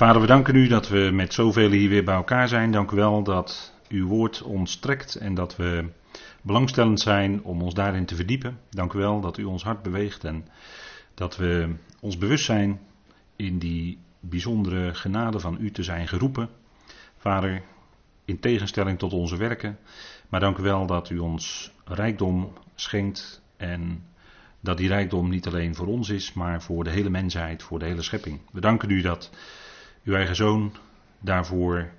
Vader, we danken u dat we met zoveel hier weer bij elkaar zijn. Dank u wel dat uw woord ons trekt en dat we belangstellend zijn om ons daarin te verdiepen. Dank u wel dat u ons hart beweegt en dat we ons bewust zijn in die bijzondere genade van u te zijn geroepen. Vader, in tegenstelling tot onze werken, maar dank u wel dat u ons rijkdom schenkt en dat die rijkdom niet alleen voor ons is, maar voor de hele mensheid, voor de hele schepping. We danken u dat uw eigen zoon daarvoor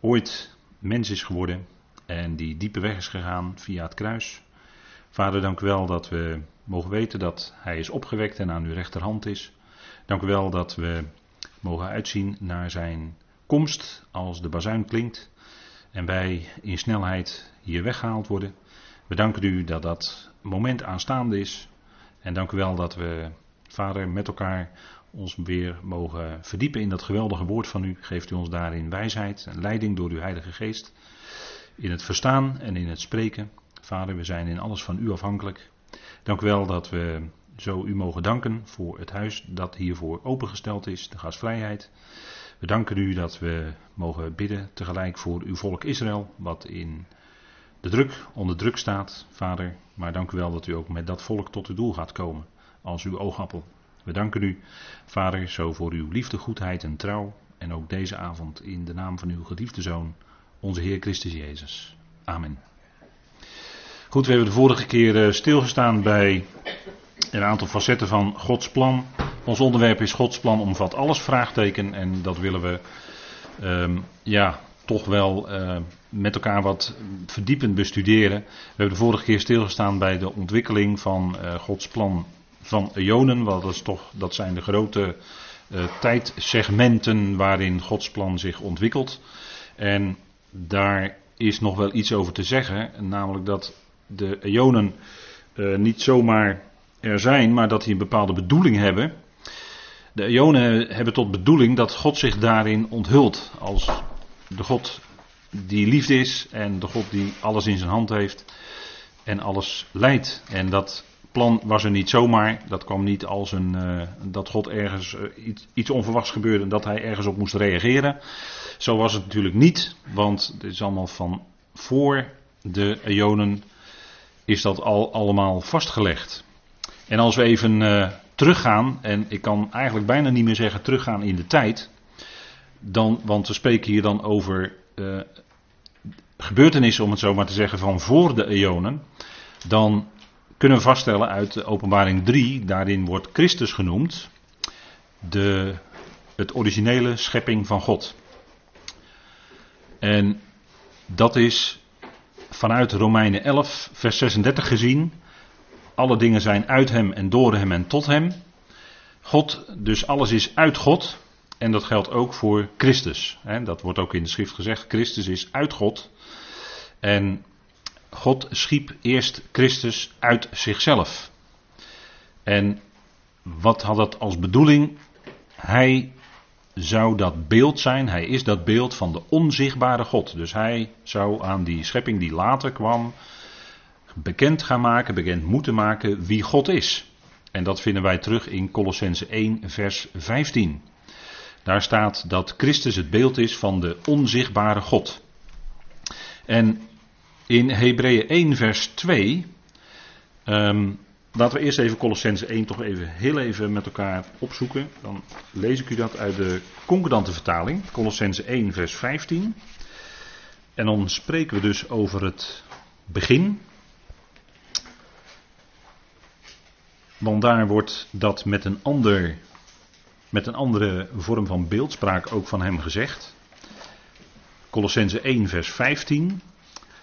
ooit mens is geworden en die diepe weg is gegaan via het kruis. Vader, dank u wel dat we mogen weten dat hij is opgewekt en aan uw rechterhand is. Dank u wel dat we mogen uitzien naar zijn komst als de bazuin klinkt en wij in snelheid hier weggehaald worden. We danken u dat dat moment aanstaande is. En dank u wel dat we, Vader, met elkaar ons weer mogen verdiepen in dat geweldige woord van u. Geeft u ons daarin wijsheid en leiding door uw Heilige Geest. In het verstaan en in het spreken. Vader, we zijn in alles van u afhankelijk. Dank u wel dat we zo u mogen danken voor het huis dat hiervoor opengesteld is, de gastvrijheid. We danken u dat we mogen bidden tegelijk voor uw volk Israël, wat in de druk, onder druk staat, Vader. Maar dank u wel dat u ook met dat volk tot uw doel gaat komen, als uw oogappel. We danken u, Vader, zo voor uw liefde, goedheid en trouw. En ook deze avond in de naam van uw geliefde Zoon, onze Heer Christus Jezus. Amen. Goed, we hebben de vorige keer eh, stilgestaan bij een aantal facetten van Gods plan. Ons onderwerp is Gods plan omvat alles, vraagteken. En dat willen we um, ja, toch wel uh, met elkaar wat verdiepend bestuderen. We hebben de vorige keer stilgestaan bij de ontwikkeling van uh, Gods plan van eonen. Want dat, is toch, dat zijn de grote uh, tijdsegmenten waarin Gods plan zich ontwikkelt. En daar is nog wel iets over te zeggen. Namelijk dat de eonen niet zomaar er zijn, maar dat die een bepaalde bedoeling hebben. De eonen hebben tot bedoeling dat God zich daarin onthult als de God die liefde is en de God die alles in zijn hand heeft en alles leidt. En dat plan was er niet zomaar, dat kwam niet als een, uh, dat God ergens uh, iets, iets, onverwachts gebeurde en dat hij ergens op moest reageren. Zo was het natuurlijk niet, want het is allemaal van voor de eonen is dat al allemaal vastgelegd. En als we even uh, teruggaan, en ik kan eigenlijk bijna niet meer zeggen teruggaan in de tijd, dan, want we spreken hier dan over gebeurtenissen, om het zo maar te zeggen, van voor de eonen, dan kunnen we vaststellen uit openbaring 3, daarin wordt Christus genoemd, de, het originele schepping van God. En dat is vanuit Romeinen 11, vers 36 gezien, alle dingen zijn uit hem en door hem en tot hem. God, dus alles is uit God. En dat geldt ook voor Christus. Dat wordt ook in de schrift gezegd. Christus is uit God. En God schiep eerst Christus uit zichzelf. En wat had dat als bedoeling? Hij zou dat beeld zijn, hij is dat beeld van de onzichtbare God. Dus hij zou aan die schepping die later kwam, bekend gaan maken, bekend moeten maken wie God is. En dat vinden wij terug in Colossense 1, vers 15. Daar staat dat Christus het beeld is van de onzichtbare God. En in Hebreeën 1, vers 2. Um, laten we eerst even Colossense 1 toch even heel even met elkaar opzoeken. Dan lees ik u dat uit de concordante vertaling. Colossense 1, vers 15. En dan spreken we dus over het begin Want daar wordt dat met een, ander, met een andere vorm van beeldspraak ook van hem gezegd. Colossense 1, vers 15.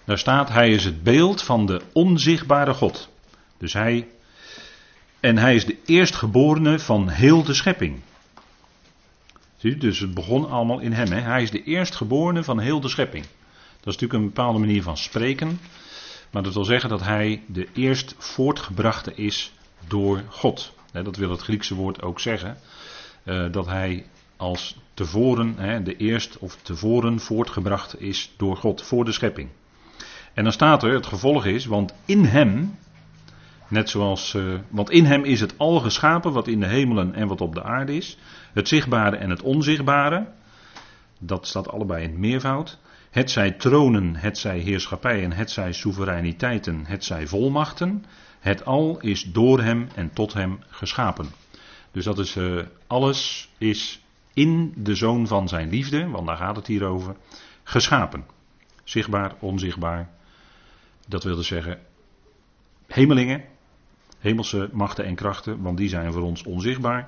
Daar staat: Hij is het beeld van de onzichtbare God. Dus hij. En hij is de eerstgeborene van heel de schepping. Zie, dus het begon allemaal in hem. Hè? Hij is de eerstgeborene van heel de schepping. Dat is natuurlijk een bepaalde manier van spreken. Maar dat wil zeggen dat hij de eerst voortgebrachte is door God. Dat wil het Griekse woord ook zeggen. Eh, dat hij als tevoren, de eerst of tevoren voortgebracht is door God voor de schepping. En dan staat er, het gevolg is, want in hem, Net zoals, uh, want in hem is het al geschapen wat in de hemelen en wat op de aarde is. Het zichtbare en het onzichtbare. Dat staat allebei in het meervoud. Het zij tronen, het zij heerschappijen, het zij soevereiniteiten, het zij volmachten. Het al is door hem en tot hem geschapen. Dus dat is, uh, alles is in de zoon van zijn liefde, want daar gaat het hier over, geschapen. Zichtbaar, onzichtbaar. Dat wil dus zeggen, hemelingen, hemelse machten en krachten, want die zijn voor ons onzichtbaar.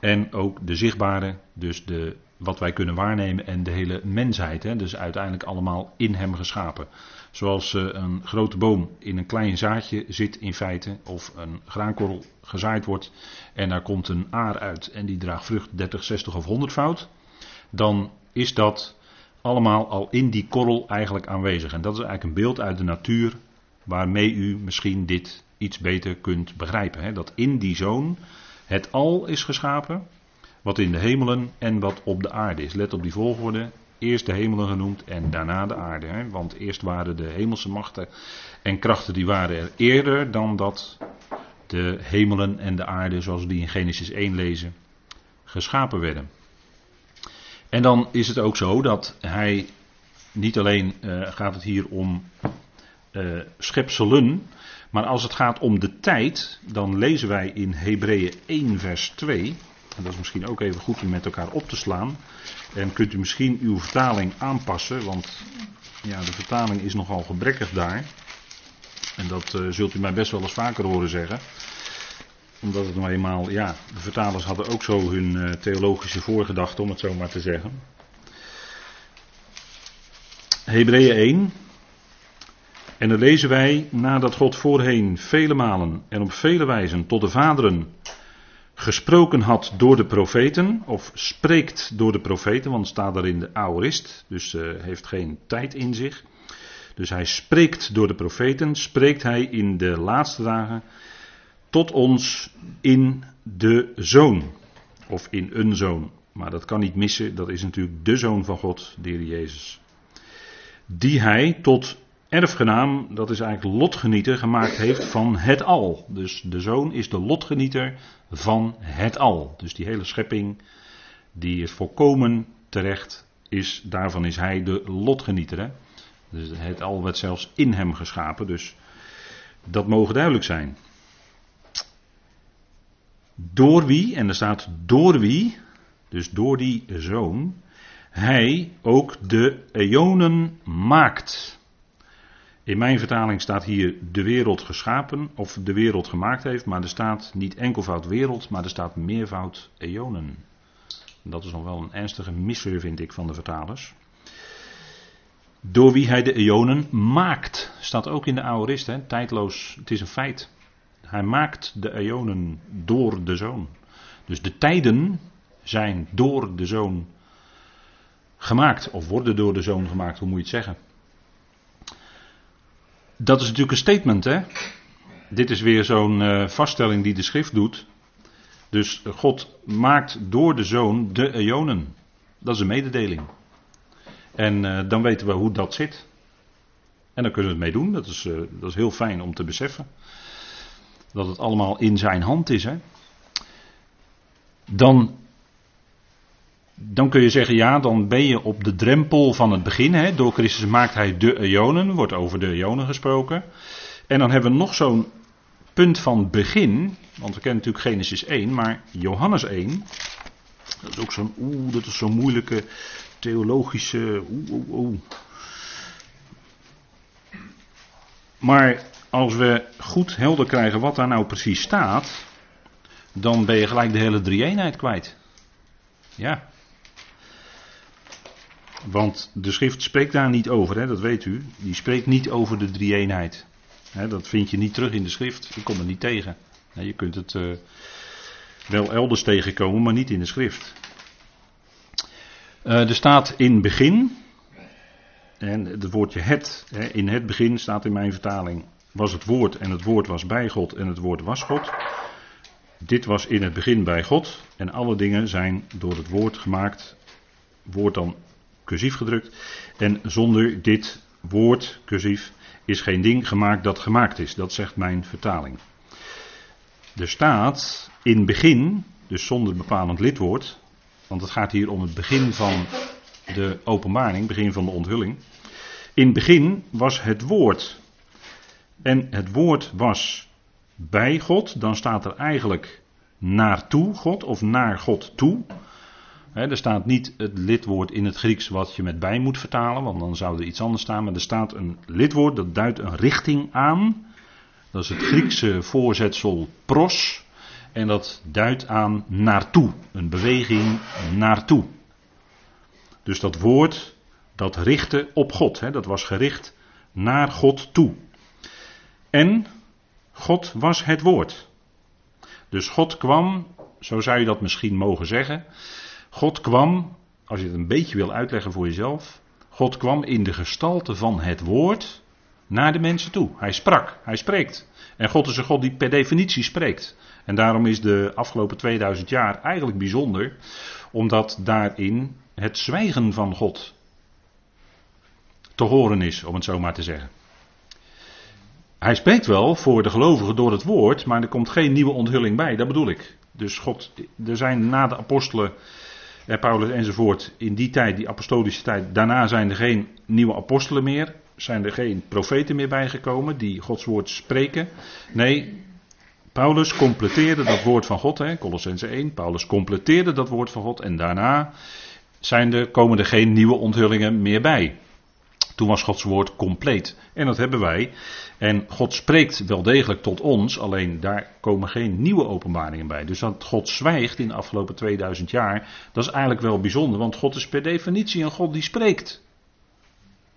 En ook de zichtbare, dus de, wat wij kunnen waarnemen en de hele mensheid. Hè, dus uiteindelijk allemaal in hem geschapen. Zoals uh, een grote boom in een klein zaadje zit in feite, of een graankorrel gezaaid wordt en daar komt een aar uit en die draagt vrucht 30, 60 of 100 fout. Dan is dat allemaal al in die korrel eigenlijk aanwezig. En dat is eigenlijk een beeld uit de natuur waarmee u misschien dit iets beter kunt begrijpen. Hè? Dat in die zoon het al is geschapen, wat in de hemelen en wat op de aarde is. Let op die volgorde. Eerst de hemelen genoemd en daarna de aarde. Hè? Want eerst waren de hemelse machten en krachten die waren er eerder dan dat de hemelen en de aarde, zoals we die in Genesis 1 lezen, geschapen werden. En dan is het ook zo dat hij niet alleen uh, gaat het hier om uh, schepselen, maar als het gaat om de tijd, dan lezen wij in Hebreeën 1 vers 2, en dat is misschien ook even goed om met elkaar op te slaan, en kunt u misschien uw vertaling aanpassen, want ja, de vertaling is nogal gebrekkig daar. En dat uh, zult u mij best wel eens vaker horen zeggen omdat het nou eenmaal, ja, de vertalers hadden ook zo hun uh, theologische voorgedachten, om het zo maar te zeggen. Hebreeën 1. En dan lezen wij, nadat God voorheen vele malen en op vele wijzen tot de vaderen gesproken had door de profeten, of spreekt door de profeten, want staat er in de aorist, dus uh, heeft geen tijd in zich. Dus hij spreekt door de profeten, spreekt hij in de laatste dagen tot ons in de zoon. Of in een zoon. Maar dat kan niet missen, dat is natuurlijk de zoon van God, de Heer Jezus. Die hij tot erfgenaam, dat is eigenlijk lotgenieter, gemaakt heeft van het al. Dus de zoon is de lotgenieter van het al. Dus die hele schepping, die is volkomen terecht, is, daarvan is hij de lotgenieter. Dus het al werd zelfs in hem geschapen, dus dat mogen duidelijk zijn. Door wie, en er staat door wie, dus door die zoon, hij ook de eonen maakt. In mijn vertaling staat hier de wereld geschapen of de wereld gemaakt heeft, maar er staat niet enkelvoud wereld, maar er staat meervoud eonen. Dat is nog wel een ernstige misser, vind ik, van de vertalers. Door wie hij de eonen maakt, staat ook in de aorist, hè, tijdloos, het is een feit. Hij maakt de eonen door de zoon. Dus de tijden zijn door de zoon gemaakt, of worden door de zoon gemaakt, hoe moet je het zeggen? Dat is natuurlijk een statement, hè? Dit is weer zo'n uh, vaststelling die de schrift doet. Dus God maakt door de zoon de eonen. Dat is een mededeling. En uh, dan weten we hoe dat zit. En dan kunnen we het mee doen. Dat is, uh, dat is heel fijn om te beseffen dat het allemaal in zijn hand is, hè, dan, dan kun je zeggen, ja, dan ben je op de drempel van het begin. Hè. Door Christus maakt hij de eonen, wordt over de eonen gesproken. En dan hebben we nog zo'n punt van begin, want we kennen natuurlijk Genesis 1, maar Johannes 1, dat is ook zo'n, oeh, dat is zo'n moeilijke theologische, oeh, oeh, oeh. Maar als we goed helder krijgen wat daar nou precies staat, dan ben je gelijk de hele drie-eenheid kwijt. Ja. Want de schrift spreekt daar niet over, hè, dat weet u. Die spreekt niet over de drie-eenheid. dat vind je niet terug in de schrift. Ik kom er niet tegen. je kunt het uh, wel elders tegenkomen, maar niet in de schrift. Uh, er staat in begin, en het woordje het, hè, in het begin staat in mijn vertaling was het woord en het woord was bij God en het woord was God. Dit was in het begin bij God en alle dingen zijn door het woord gemaakt. Woord dan cursief gedrukt. En zonder dit woord cursief is geen ding gemaakt dat gemaakt is. Dat zegt mijn vertaling. Er staat in begin, dus zonder bepalend lidwoord, want het gaat hier om het begin van de openbaring, begin van de onthulling. In begin was het woord. En het woord was bij God, dan staat er eigenlijk naartoe God of naar God toe. er staat niet het lidwoord in het Grieks wat je met bij moet vertalen, want dan zou er iets anders staan. Maar er staat een lidwoord dat duidt een richting aan. Dat is het Griekse voorzetsel pros. En dat duidt aan naartoe. Een beweging naartoe. Dus dat woord dat richtte op God. Dat was gericht naar God toe. En God was het woord. Dus God kwam, zo zou je dat misschien mogen zeggen. God kwam, als je het een beetje wil uitleggen voor jezelf. God kwam in de gestalte van het woord naar de mensen toe. Hij sprak, hij spreekt. En God is een God die per definitie spreekt. En daarom is de afgelopen 2000 jaar eigenlijk bijzonder, omdat daarin het zwijgen van God te horen is, om het zo maar te zeggen. Hij spreekt wel voor de gelovigen door het woord, maar er komt geen nieuwe onthulling bij, dat bedoel ik. Dus God, er zijn na de apostelen, eh, Paulus enzovoort, in die tijd, die apostolische tijd, daarna zijn er geen nieuwe apostelen meer, zijn er geen profeten meer bijgekomen die Gods woord spreken. Nee, Paulus completeerde dat woord van God, hè, Colossense 1. Paulus completeerde dat woord van God en daarna zijn er, komen er geen nieuwe onthullingen meer bij. Toen was Gods woord compleet. En dat hebben wij. En God spreekt wel degelijk tot ons, alleen daar komen geen nieuwe openbaringen bij. Dus dat God zwijgt in de afgelopen 2000 jaar, dat is eigenlijk wel bijzonder, want God is per definitie een God die spreekt.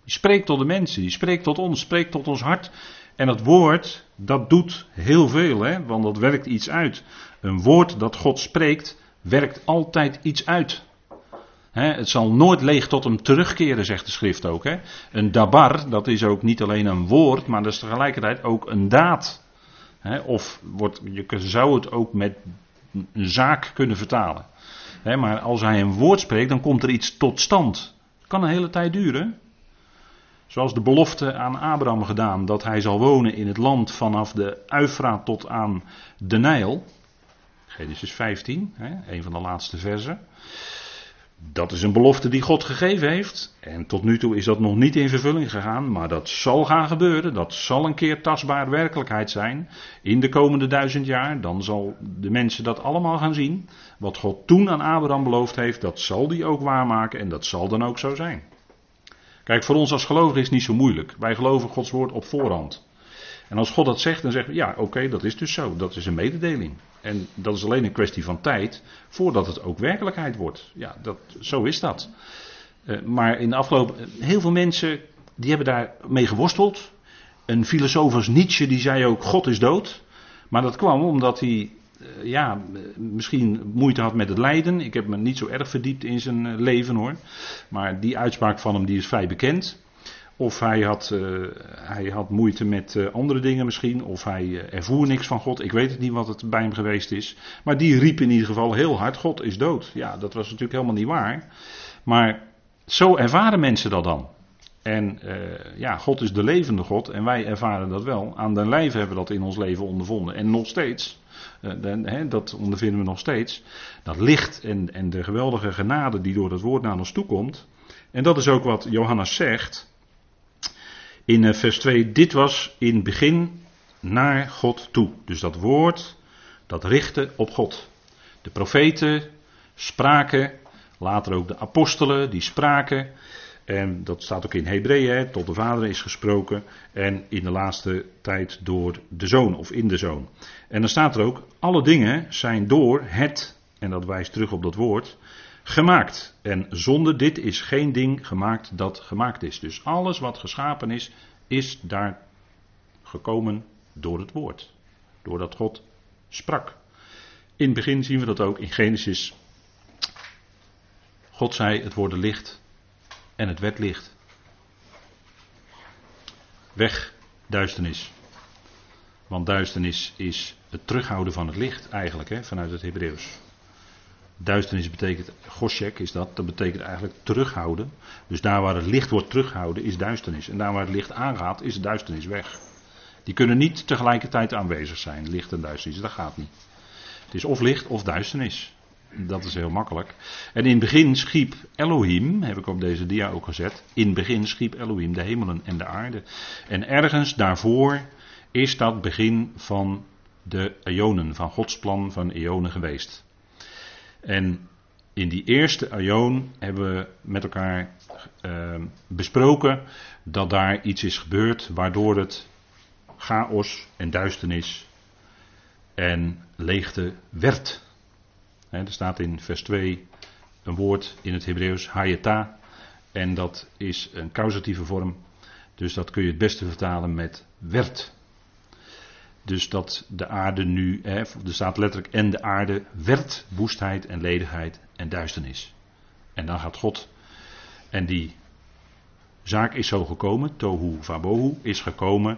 Die spreekt tot de mensen, die spreekt tot ons, spreekt tot ons hart. En dat woord, dat doet heel veel, hè? want dat werkt iets uit. Een woord dat God spreekt, werkt altijd iets uit. Het zal nooit leeg tot hem terugkeren, zegt de schrift ook. Een dabar, dat is ook niet alleen een woord, maar dat is tegelijkertijd ook een daad. of wordt, je zou het ook met een zaak kunnen vertalen. maar als hij een woord spreekt, dan komt er iets tot stand. kan een hele tijd duren. Zoals de belofte aan Abraham gedaan dat hij zal wonen in het land vanaf de Uifraat tot aan de Nijl. Genesis 15, hè, een van de laatste versen. Dat is een belofte die God gegeven heeft. En tot nu toe is dat nog niet in vervulling gegaan, maar dat zal gaan gebeuren. Dat zal een keer tastbaar werkelijkheid zijn. In de komende duizend jaar, dan zal de mensen dat allemaal gaan zien. Wat God toen aan Abraham beloofd heeft, dat zal die ook waarmaken en dat zal dan ook zo zijn. Kijk, voor ons als gelovigen is het niet zo moeilijk. Wij geloven Gods woord op voorhand. En als God dat zegt, dan zeggen we ja, oké, dat is dus zo. Dat is een mededeling. En dat is alleen een kwestie van tijd voordat het ook werkelijkheid wordt. Ja, dat, zo is dat. Uh, maar in de afgelopen. Heel veel mensen die hebben daar mee geworsteld. Een filosoof als Nietzsche die zei ook: God is dood. Maar dat kwam omdat hij eh, ja, misschien moeite had met het lijden. Ik heb me niet zo erg verdiept in zijn eh, leven hoor. Maar die uitspraak van hem die is vrij bekend. Of hij had, uh, hij had moeite met uh, andere dingen misschien. Of hij uh, ervoer niks van God. Ik weet het niet wat het bij hem geweest is. Maar die riep in ieder geval heel hard: God is dood. Ja, dat was natuurlijk helemaal niet waar. Maar zo ervaren mensen dat dan. En ja, God is de levende God. En wij ervaren dat wel. Aan den lijve hebben we dat in ons leven ondervonden. En nog steeds. Uh, dat ondervinden we nog steeds. Dat licht en, en de geweldige genade die door het woord naar ons toekomt. En dat is ook wat Johannes zegt. In uh, vers 2. Dit was in het begin naar God toe. Dus dat woord, dat richtte op God. De profeten spraken. Later ook de apostelen, die spraken. En dat staat ook in Hebreeën, tot de Vader is gesproken. En in de laatste tijd door de Zoon of in de Zoon. En dan staat er ook, alle dingen zijn door het, en dat wijst terug op dat woord, gemaakt. En zonder dit is geen ding gemaakt dat gemaakt is. Dus alles wat geschapen is, is daar gekomen door het woord. Doordat God sprak. In het begin zien we dat ook in Genesis. God zei: Het wordt licht en het werd licht. Weg duisternis. Want duisternis is het terughouden van het licht eigenlijk, hè, vanuit het Hebreeuws. Duisternis betekent, Goshek is dat, dat betekent eigenlijk terughouden. Dus daar waar het licht wordt terughouden is duisternis. En daar waar het licht aangaat is duisternis weg. Die kunnen niet tegelijkertijd aanwezig zijn, licht en duisternis. Dat gaat niet. Het is of licht of duisternis. Dat is heel makkelijk. En in het begin schiep Elohim, heb ik op deze dia ook gezet. In het begin schiep Elohim de hemelen en de aarde. En ergens daarvoor is dat begin van de eonen, van Gods plan van eonen geweest. En in die eerste eon hebben we met elkaar uh, besproken dat daar iets is gebeurd waardoor het chaos en duisternis en leegte werd. er staat in vers 2 een woord in het Hebreeuws, hayeta, en dat is een causatieve vorm, dus dat kun je het beste vertalen met werd. Dus dat de aarde nu, er staat letterlijk en de aarde werd woestheid en ledigheid en duisternis. En dan gaat God, en die zaak is zo gekomen, tohu vabohu, is gekomen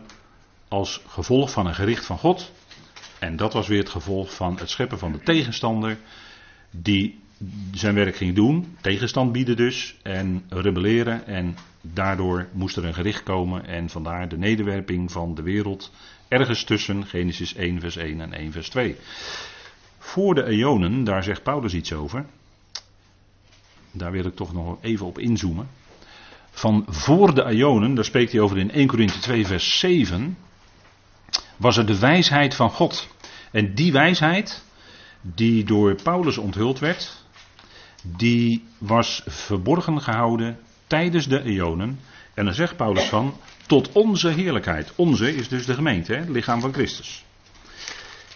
als gevolg van een gericht van God. En dat was weer het gevolg van het scheppen van de tegenstander, die zijn werk ging doen, tegenstand bieden dus, en rebelleren. En daardoor moest er een gericht komen en vandaar de nederwerping van de wereld ergens tussen Genesis 1 vers 1 en 1 vers 2. Voor de eonen, daar zegt Paulus iets over. Daar wil ik toch nog even op inzoomen. Van voor de eonen, daar spreekt hij over in 1 Corinthië 2 vers 7, was er de wijsheid van God. En die wijsheid, die door Paulus onthuld werd, die was verborgen gehouden tijdens de eonen. En dan zegt Paulus van, tot onze heerlijkheid. Onze is dus de gemeente, het lichaam van Christus.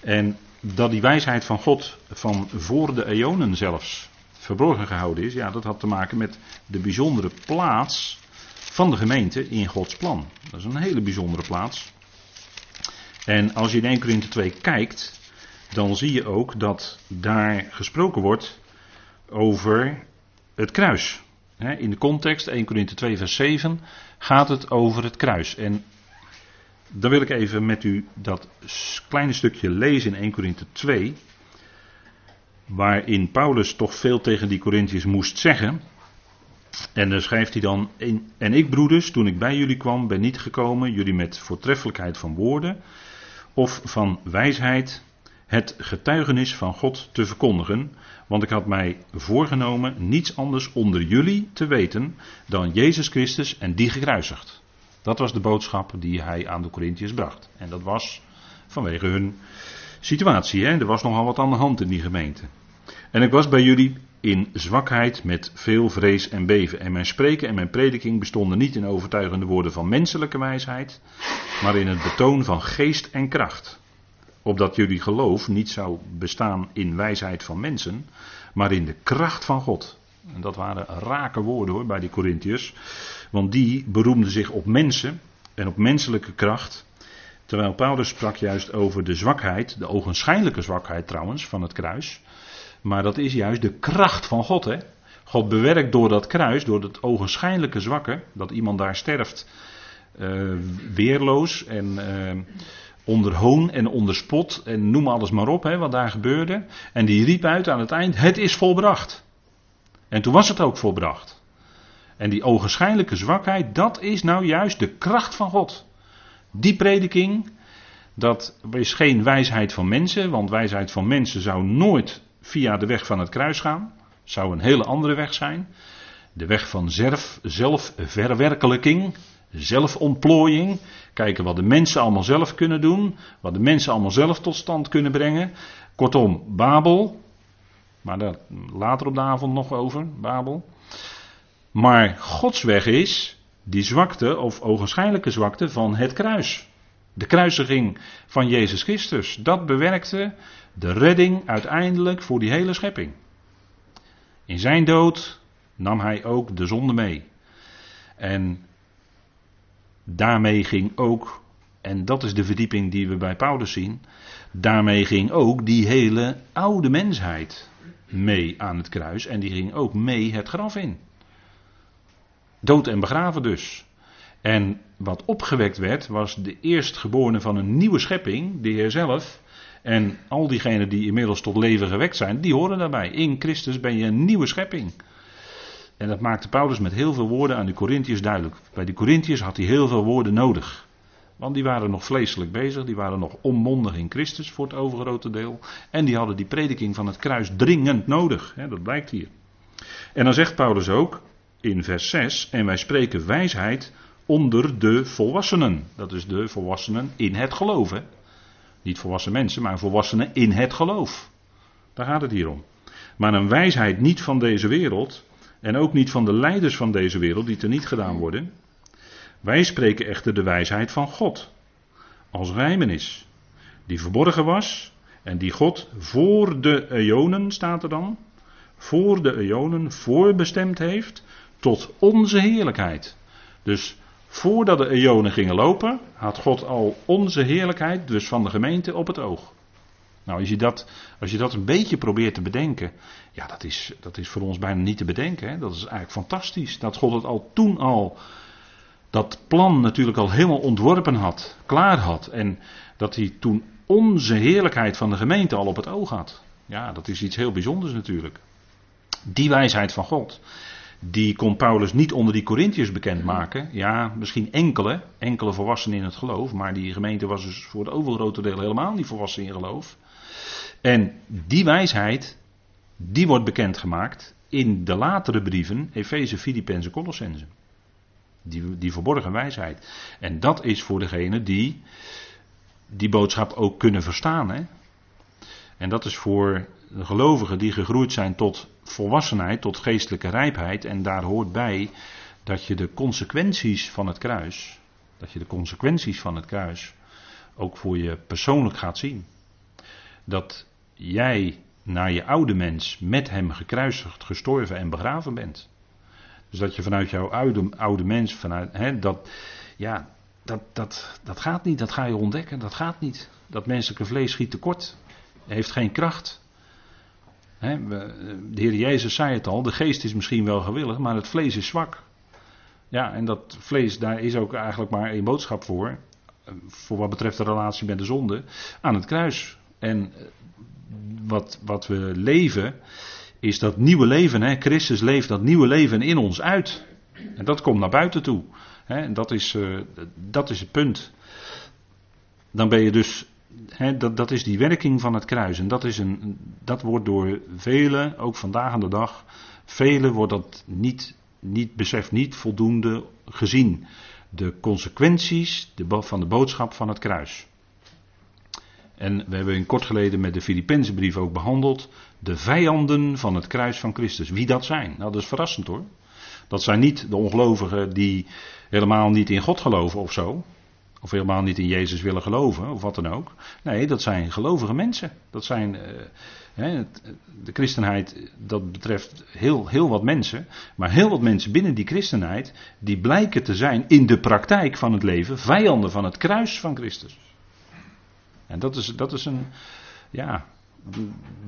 En dat die wijsheid van God van voor de eonen zelfs verborgen gehouden is, ja, dat had te maken met de bijzondere plaats van de gemeente in Gods plan. Dat is een hele bijzondere plaats. En als je in 1 Corinthië 2 kijkt, dan zie je ook dat daar gesproken wordt over het kruis. In de context, 1 Corinthië 2 vers 7, gaat het over het kruis. En dan wil ik even met u dat kleine stukje lezen in 1 Corinthië 2, waarin Paulus toch veel tegen die Corinthiërs moest zeggen. En dan schrijft hij dan, en ik broeders, toen ik bij jullie kwam, ben niet gekomen, jullie met voortreffelijkheid van woorden of van wijsheid, het getuigenis van God te verkondigen, want ik had mij voorgenomen niets anders onder jullie te weten dan Jezus Christus en die gekruisigd. Dat was de boodschap die hij aan de Corinthiërs bracht. En dat was vanwege hun situatie. Hè? Er was nogal wat aan de hand in die gemeente. En ik was bij jullie in zwakheid met veel vrees en beven. En mijn spreken en mijn prediking bestonden niet in overtuigende woorden van menselijke wijsheid, maar in het betoon van geest en kracht opdat jullie geloof niet zou bestaan in wijsheid van mensen, maar in de kracht van God. En dat waren rake woorden hoor bij die Corinthiërs, want die beroemden zich op mensen en op menselijke kracht, terwijl Paulus sprak juist over de zwakheid, de ogenschijnlijke zwakheid trouwens van het kruis, maar dat is juist de kracht van God hè. God bewerkt door dat kruis, door het ogenschijnlijke zwakke, dat iemand daar sterft, uh, weerloos en uh, onder hoon en onder spot en noem alles maar op, hè, wat daar gebeurde. En die riep uit aan het eind, het is volbracht. En toen was het ook volbracht. En die ogenschijnlijke zwakheid, dat is nou juist de kracht van God. Die prediking, dat is geen wijsheid van mensen, want wijsheid van mensen zou nooit via de weg van het kruis gaan. Zou een hele andere weg zijn. De weg van zelf, zelfverwerkelijking, zelfontplooiing. Kijken wat de mensen allemaal zelf kunnen doen. Wat de mensen allemaal zelf tot stand kunnen brengen. Kortom, Babel. Maar daar later op de avond nog over, Babel. Maar Gods weg is die zwakte of ogenschijnlijke zwakte van het kruis. De kruisiging van Jezus Christus. Dat bewerkte de redding uiteindelijk voor die hele schepping. In zijn dood nam hij ook de zonde mee. En daarmee ging ook, en dat is de verdieping die we bij Paulus zien, daarmee ging ook die hele oude mensheid mee aan het kruis en die ging ook mee het graf in. Dood en begraven dus. En wat opgewekt werd, was de eerstgeborene van een nieuwe schepping, de Heer zelf. En al diegenen die inmiddels tot leven gewekt zijn, die horen daarbij. In Christus ben je een nieuwe schepping. En dat maakte Paulus met heel veel woorden aan de Corinthiërs duidelijk. Bij de Corinthiërs had hij heel veel woorden nodig. Want die waren nog vleeselijk bezig, die waren nog onmondig in Christus voor het overgrote deel. En die hadden die prediking van het kruis dringend nodig. Dat blijkt hier. En dan zegt Paulus ook in vers 6: En wij spreken wijsheid onder de volwassenen. Dat is de volwassenen in het geloof. Hè? Niet volwassen mensen, maar volwassenen in het geloof. Daar gaat het hier om. Maar een wijsheid niet van deze wereld. En ook niet van de leiders van deze wereld, die er niet gedaan worden. Wij spreken echter de wijsheid van God. Als rijmenis. Die verborgen was. En die God voor de eonen, staat er dan. Voor de eonen voorbestemd heeft. Tot onze heerlijkheid. Dus voordat de eonen gingen lopen, had God al onze heerlijkheid, dus van de gemeente, op het oog. Nou, als je dat, als je dat een beetje probeert te bedenken, ja, dat is, dat is voor ons bijna niet te bedenken. Hè? Dat is eigenlijk fantastisch. Dat God het al toen al, dat plan natuurlijk al helemaal ontworpen had, klaar had. En dat hij toen onze heerlijkheid van de gemeente al op het oog had. Ja, dat is iets heel bijzonders natuurlijk. Die wijsheid van God, die kon Paulus niet onder die Corinthiërs bekendmaken. Ja, misschien enkele, enkele volwassenen in het geloof, maar die gemeente was dus voor het overgrote deel helemaal niet volwassen in geloof. En die wijsheid, die wordt bekendgemaakt in de latere brieven, Efeze, Filippenzen, Colossense. Die, die verborgen wijsheid. En dat is voor degene die die boodschap ook kunnen verstaan. Hè? En dat is voor gelovigen die gegroeid zijn tot volwassenheid, tot geestelijke rijpheid. En daar hoort bij dat je de consequenties van het kruis, dat je de consequenties van het kruis ook voor je persoonlijk gaat zien. Dat jij naar je oude mens met hem gekruisigd, gestorven en begraven bent. Dus dat je vanuit jouw oude, oude mens, vanuit, hè, dat, ja, dat, dat, dat gaat niet, dat ga je ontdekken, dat gaat niet. Dat menselijke vlees schiet tekort, heeft geen kracht. Hè, de Heer Jezus zei het al, de geest is misschien wel gewillig, maar het vlees is zwak. Ja, en dat vlees, daar is ook eigenlijk maar één boodschap voor. Voor wat betreft de relatie met de zonde, aan het kruis. En wat, wat we leven, is dat nieuwe leven. Hè? Christus leeft dat nieuwe leven in ons uit. En dat komt naar buiten toe. Hè? Dat is, uh, dat is het punt. Dan ben je dus. Dat, dat is die werking van het kruis. En dat, is een, dat wordt door velen, ook vandaag aan de dag, velen wordt dat niet, niet beseft, niet voldoende gezien. De consequenties van de boodschap van het kruis. En we hebben in kort geleden met de Filipijnse brief ook behandeld. De vijanden van het kruis van Christus. Wie dat zijn? Nou, dat is verrassend hoor. Dat zijn niet de ongelovigen die helemaal niet in God geloven of zo. Of helemaal niet in Jezus willen geloven, of wat dan ook. Nee, dat zijn gelovige mensen. Dat zijn. Uh, de christenheid, dat betreft heel, heel wat mensen. Maar heel wat mensen binnen die christenheid. die blijken te zijn in de praktijk van het leven. vijanden van het kruis van Christus. En dat is, dat is een, ja,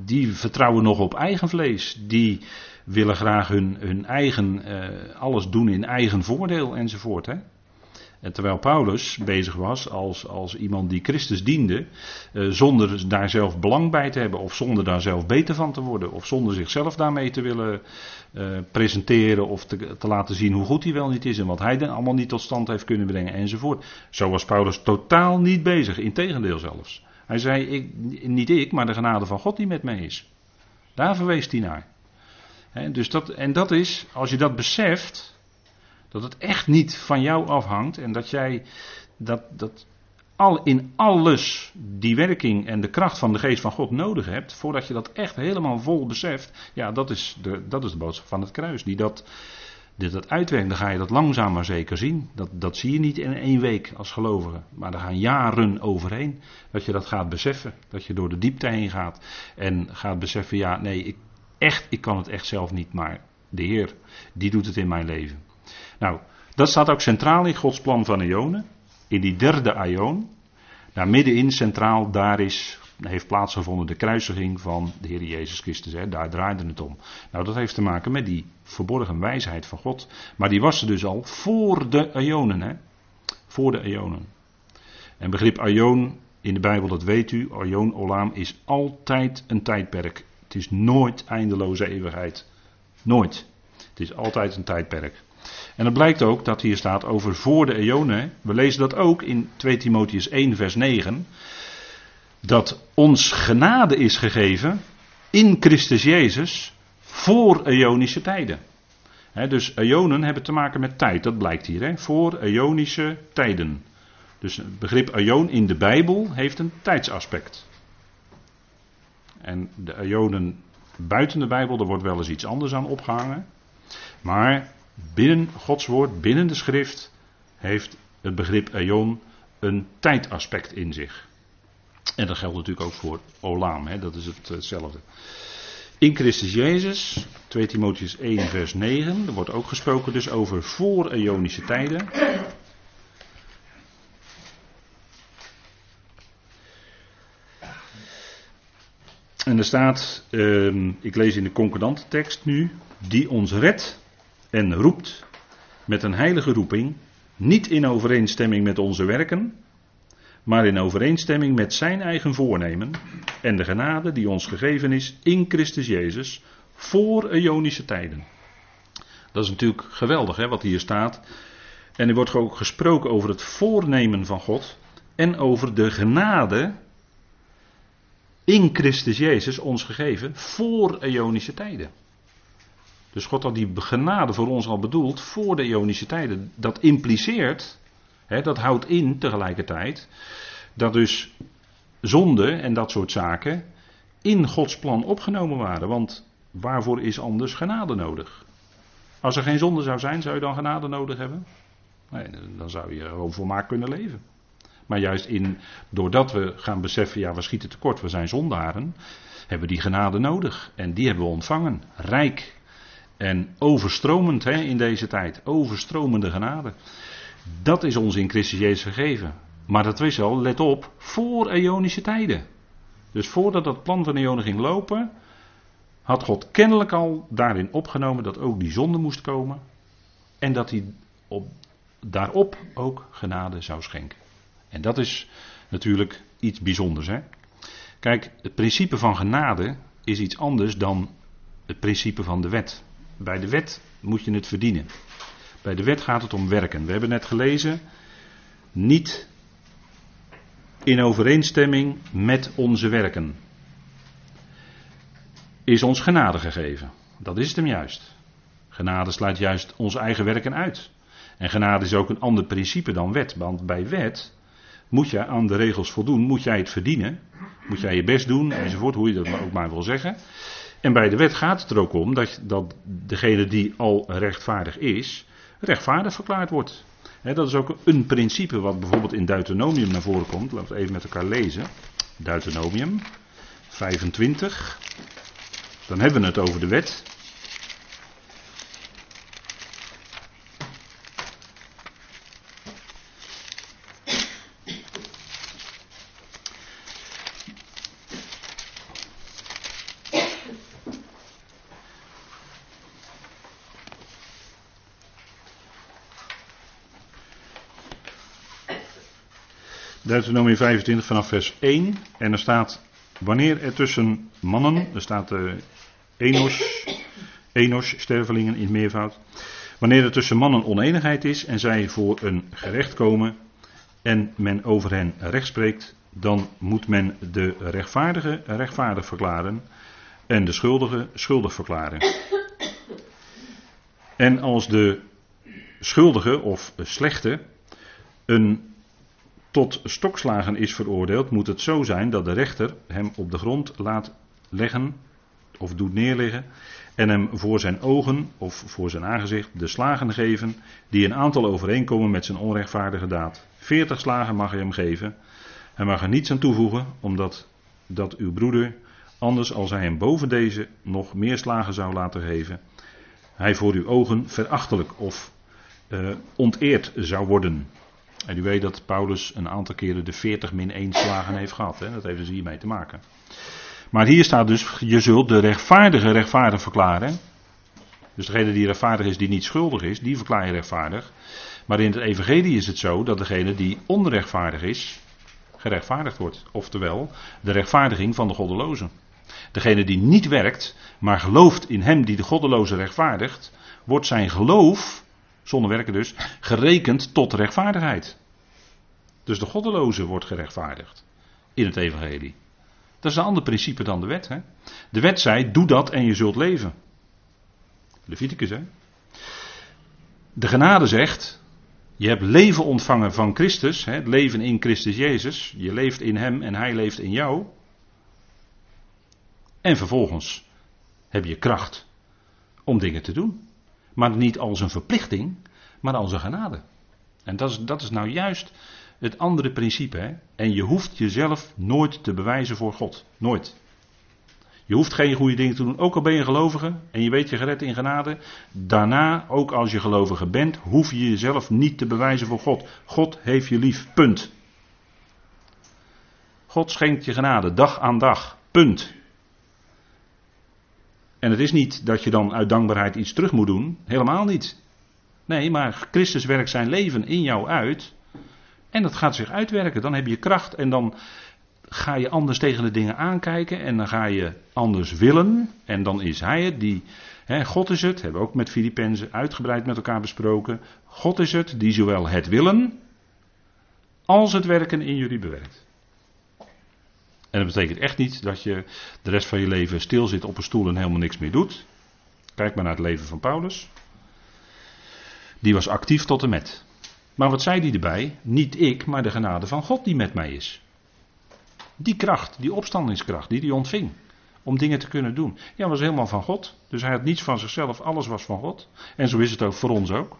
die vertrouwen nog op eigen vlees. Die willen graag hun, hun eigen, uh, alles doen in eigen voordeel enzovoort. Hè? En terwijl Paulus bezig was als, als iemand die Christus diende, uh, zonder daar zelf belang bij te hebben, of zonder daar zelf beter van te worden, of zonder zichzelf daarmee te willen uh, presenteren of te, te, laten zien hoe goed hij wel niet is en wat hij dan allemaal niet tot stand heeft kunnen brengen enzovoort. Zo was Paulus totaal niet bezig, integendeel zelfs. Hij zei, ik, niet ik, maar de genade van God die met mij is. Daar verwees hij naar. Dus dat, en dat is, als je dat beseft, dat het echt niet van jou afhangt en dat jij dat, dat al, in alles die werking en de kracht van de geest van God nodig hebt, voordat je dat echt helemaal vol beseft, ja, dat is de, dat is de boodschap van het kruis. Die dat, die dat uitwerkt, dan ga je dat langzaam maar zeker zien. Dat, dat zie je niet in één week als gelovige, maar er gaan jaren overheen. Dat je dat gaat beseffen, dat je door de diepte heen gaat en gaat beseffen, ja, nee, ik, echt, ik kan het echt zelf niet, maar de Heer, die doet het in mijn leven. Nou, dat staat ook centraal in Gods plan van Ionen. In die derde Aion. Daar middenin centraal, daar is, heeft plaatsgevonden de kruisiging van de Heer Jezus Christus. Hè. Daar draaide het om. Nou, dat heeft te maken met die verborgen wijsheid van God. Maar die was er dus al voor de Ionen. Hè. Voor de Ionen. En begrip Aion in de Bijbel, dat weet u. Aion Olam is altijd een tijdperk. Het is nooit eindeloze eeuwigheid. Nooit. Het is altijd een tijdperk. En het blijkt ook dat hier staat over voor de eonen. We lezen dat ook in 2 Timotheus 1, vers 9. Dat ons genade is gegeven in Christus Jezus voor eonische tijden. dus eonen hebben te maken met tijd, dat blijkt hier. Voor eonische tijden. Dus het begrip eon in de Bijbel heeft een tijdsaspect. En de eonen buiten de Bijbel, daar wordt wel eens iets anders aan opgehangen. Maar binnen Gods woord, binnen de schrift, heeft het begrip eon een tijdaspect in zich. En dat geldt natuurlijk ook voor Olam, hè? dat is het, hetzelfde. In Christus Jezus, 2 Timotheus 1, vers 9, er wordt ook gesproken dus over voor-eonische tijden. En er staat, uh, ik lees in de concordante tekst nu, die ons redt en roept met een heilige roeping, niet in overeenstemming met onze werken, maar in overeenstemming met zijn eigen voornemen en de genade die ons gegeven is in Christus Jezus voor eonische tijden. Dat is natuurlijk geweldig hè, wat hier staat. En er wordt ook gesproken over het voornemen van God en over de genade in Christus Jezus ons gegeven voor eonische tijden. Dus God had die genade voor ons al bedoeld voor de Ionische tijden. Dat impliceert, hè, dat houdt in tegelijkertijd, dat dus zonde en dat soort zaken in Gods plan opgenomen waren. Want waarvoor is anders genade nodig? Als er geen zonde zou zijn, zou je dan genade nodig hebben? Nee, dan zou je gewoon volmaakt kunnen leven. Maar juist in, doordat we gaan beseffen, ja, we schieten tekort, we zijn zondaren, hebben we die genade nodig. En die hebben we ontvangen. Rijk en overstromend hè, in deze tijd. Overstromende genade. Dat is ons in Christus Jezus gegeven. Maar dat wist al, let op, voor eonische tijden. Dus voordat dat plan van eonen ging lopen, had God kennelijk al daarin opgenomen dat ook die zonde moest komen. En dat hij op, daarop ook genade zou schenken. En dat is natuurlijk iets bijzonders. Hè? Kijk, het principe van genade is iets anders dan het principe van de wet. Bij de wet moet je het verdienen. Bij de wet gaat het om werken. We hebben net gelezen, niet in overeenstemming met onze werken. Is ons genade gegeven. Dat is het hem juist. Genade sluit juist onze eigen werken uit. En genade is ook een ander principe dan wet. Want bij wet moet je aan de regels voldoen, moet jij het verdienen. Moet jij je best doen enzovoort, hoe je dat ook maar wil zeggen. En bij de wet gaat het er ook om dat, dat degene die al rechtvaardig is, rechtvaardig verklaard wordt. dat is ook een principe wat bijvoorbeeld in Deuteronomium naar voren komt. Laten we even met elkaar lezen. Deuteronomium 25. Dan hebben we het over de wet. Deuteronomie 25 vanaf vers 1. En er staat, wanneer er tussen mannen, er staat uh, Enos, Enos, stervelingen in meervoud. Wanneer er tussen mannen oneenigheid is en zij voor een gerecht komen en men over hen recht spreekt, dan moet men de rechtvaardige rechtvaardig verklaren en de schuldige schuldig verklaren. En als de schuldige of slechte een tot stokslagen is veroordeeld, moet het zo zijn dat de rechter hem op de grond laat leggen of doet neerleggen en hem voor zijn ogen of voor zijn aangezicht de slagen geven die een aantal overeenkomen met zijn onrechtvaardige daad. Veertig slagen mag hij hem geven. Hij mag er niets aan toevoegen, omdat dat uw broeder, anders als hij hem boven deze nog meer slagen zou laten geven, hij voor uw ogen verachtelijk of uh, onteerd zou worden. En u weet dat Paulus een aantal keren de 40 min 1 slagen heeft gehad. Hè? Dat heeft dus hiermee te maken. Maar hier staat dus, je zult de rechtvaardige rechtvaardig verklaren. Dus degene die rechtvaardig is, die niet schuldig is, die verklaar je rechtvaardig. Maar in het evangelie is het zo dat degene die onrechtvaardig is, gerechtvaardigd wordt. Oftewel, de rechtvaardiging van de goddeloze. Degene die niet werkt, maar gelooft in hem die de goddeloze rechtvaardigt, wordt zijn geloof zonder werken dus, gerekend tot rechtvaardigheid. Dus de goddeloze wordt gerechtvaardigd in het evangelie. Dat is een ander principe dan de wet. Hè? De wet zei, doe dat en je zult leven. Leviticus, hè? De genade zegt, je hebt leven ontvangen van Christus, hè, het leven in Christus Jezus. Je leeft in Hem en Hij leeft in jou. En vervolgens heb je kracht om dingen te doen. Maar niet als een verplichting, maar als een genade. En dat is, dat is nou juist het andere principe. Hè? En je hoeft jezelf nooit te bewijzen voor God. Nooit. Je hoeft geen goede dingen te doen, ook al ben je gelovige en je weet je gered in genade. Daarna, ook als je gelovige bent, hoef je jezelf niet te bewijzen voor God. God heeft je lief, punt. God schenkt je genade, dag aan dag, punt. En het is niet dat je dan uit dankbaarheid iets terug moet doen, helemaal niet. Nee, maar Christus werkt zijn leven in jou uit. En dat gaat zich uitwerken. Dan heb je kracht en dan ga je anders tegen de dingen aankijken en dan ga je anders willen. En dan is Hij het die, God is het, hebben we ook met Filippenzen uitgebreid met elkaar besproken. God is het die zowel het willen als het werken in jullie bewerkt. En dat betekent echt niet dat je de rest van je leven stil zit op een stoel en helemaal niks meer doet. Kijk maar naar het leven van Paulus. Die was actief tot en met. Maar wat zei hij erbij? Niet ik, maar de genade van God die met mij is. Die kracht, die opstandingskracht die hij ontving. Om dingen te kunnen doen. Ja, was helemaal van God. Dus hij had niets van zichzelf, alles was van God. En zo is het ook voor ons ook.